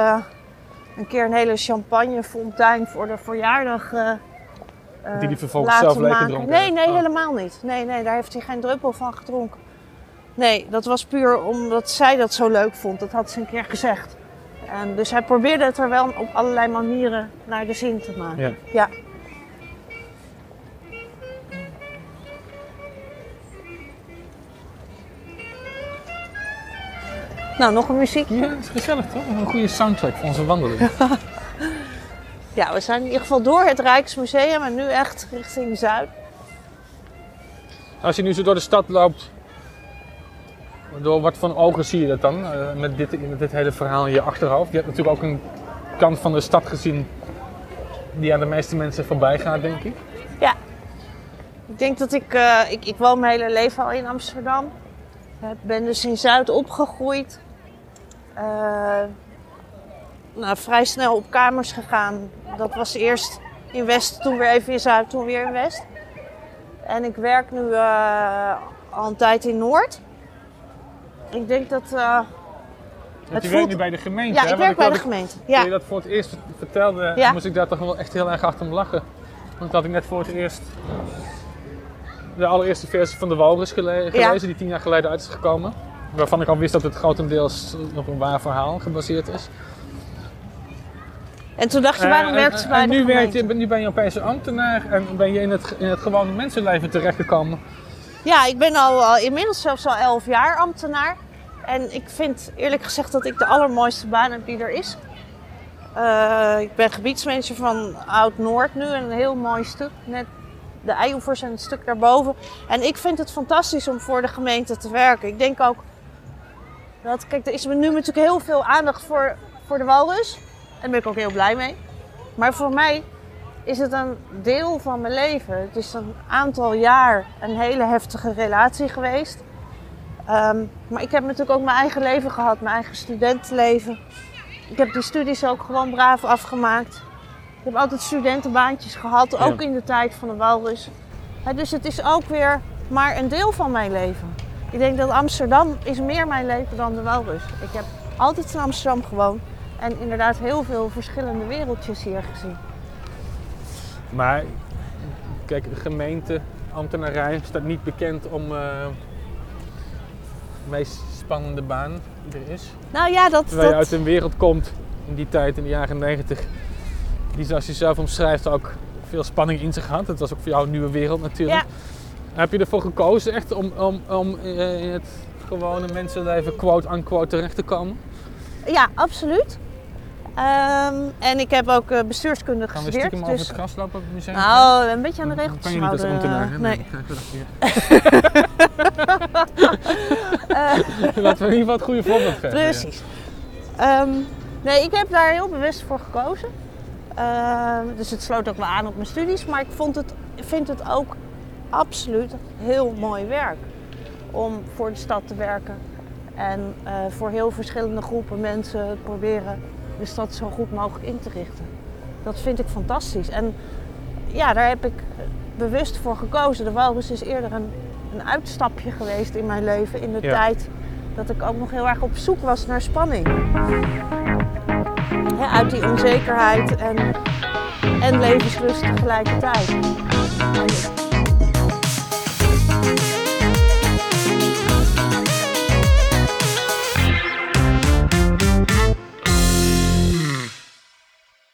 een keer een hele champagnefontein voor de verjaardag Die hij vervolgens zelf leeg gedronken Nee, nee, Oh. helemaal niet. Nee, nee, daar heeft hij geen druppel van gedronken. Nee, dat was puur omdat zij dat zo leuk vond. Dat had ze een keer gezegd. En dus hij probeerde het er wel op allerlei manieren naar de zin te maken. Ja. Ja. Nou, nog een muziekje. Ja, dat is gezellig toch? Een goede soundtrack voor onze wandeling. Ja, we zijn in ieder geval door het Rijksmuseum en nu echt richting Zuid. Als je nu zo door de stad loopt, door wat voor ogen zie je dat dan? eh, met, dit, dit hele verhaal in je achterhoofd. Je hebt natuurlijk ook een kant van de stad gezien die aan de meeste mensen voorbij gaat, denk ik. Ja. Ik denk dat ik, eh, ik, ik woon mijn hele leven al in Amsterdam. Ik ben dus in Zuid opgegroeid. Eh, nou, vrij snel op kamers gegaan. Dat was eerst in West, toen weer even in Zuid, toen weer in West. En ik werk nu eh, al een tijd in Noord. Ik denk dat... Want Het je voelt- werkt nu bij de gemeente, ja, hè? ik werk bij de gemeente. Toen Ja. je dat voor het eerst vertelde, Ja. moest ik daar toch wel echt heel erg hard om lachen. Want dat had ik net voor het eerst de allereerste versie van de Walrus gele- gelezen, die tien jaar geleden uit is gekomen. Waarvan ik al wist dat het grotendeels op een waar verhaal gebaseerd is. En toen dacht je, waarom Eh, werkt ze en- bij en de nu, werkt nu ben je opeens een ambtenaar en ben je in het, in het gewone mensenleven terechtgekomen. Ja, ik ben al, inmiddels zelfs al elf jaar ambtenaar. En ik vind eerlijk gezegd dat ik de allermooiste baan heb die er is. Eh, ik ben gebiedsmanager van Oud-Noord nu, een heel mooi stuk. Net de eioevers en het stuk daarboven. En ik vind het fantastisch om voor de gemeente te werken. Ik denk ook dat, kijk, er is nu natuurlijk heel veel aandacht voor, voor de walrus. En daar ben ik ook heel blij mee. Maar voor mij is het een deel van mijn leven. Het is een aantal jaar een hele heftige relatie geweest. Ehm, maar ik heb natuurlijk ook mijn eigen leven gehad, mijn eigen studentenleven. Ik heb die studies ook gewoon braaf afgemaakt. Ik heb altijd studentenbaantjes gehad, ook in de tijd van de walrus. Dus het is ook weer maar een deel van mijn leven. Ik denk dat Amsterdam is meer mijn leven dan de walrus. Ik heb altijd in Amsterdam gewoond en inderdaad heel veel verschillende wereldjes hier gezien. Maar kijk, de gemeente, ambtenarij staat niet bekend om, eh, meest spannende baan die er is. Nou ja, dat... Terwijl je dat uit een wereld komt in die tijd, in de jaren 90, die zoals je zelf omschrijft ook veel spanning in zich had. Het was ook voor jou een nieuwe wereld natuurlijk. Ja. Heb je ervoor gekozen echt om, om, om eh, in het gewone mensenleven quote-unquote terecht te komen? ja, absoluut. Ehm, en ik heb ook eh, bestuurskunde Gaan we gestudeerd. stiekem over dus... het gras lopen op het museum? Nou, een beetje aan de Dan regeltjes kan je niet als ambtenaar, hè? Nee. je dat weer. Laten we in ieder geval het goede voorbeeld geven. ja. Precies. Ehm, nee, ik heb daar heel bewust voor gekozen. Ehm, dus het sloot ook wel aan op mijn studies. Maar ik vond het, vind het ook absoluut heel mooi werk. Om voor de stad te werken. En eh, voor heel verschillende groepen mensen proberen de stad zo goed mogelijk in te richten. Dat vind ik fantastisch. En ja, daar heb ik bewust voor gekozen. De Walrus is eerder een, een uitstapje geweest in mijn leven. In de Ja. tijd dat ik ook nog heel erg op zoek was naar spanning. Hè, uit die onzekerheid en, en levenslust tegelijkertijd.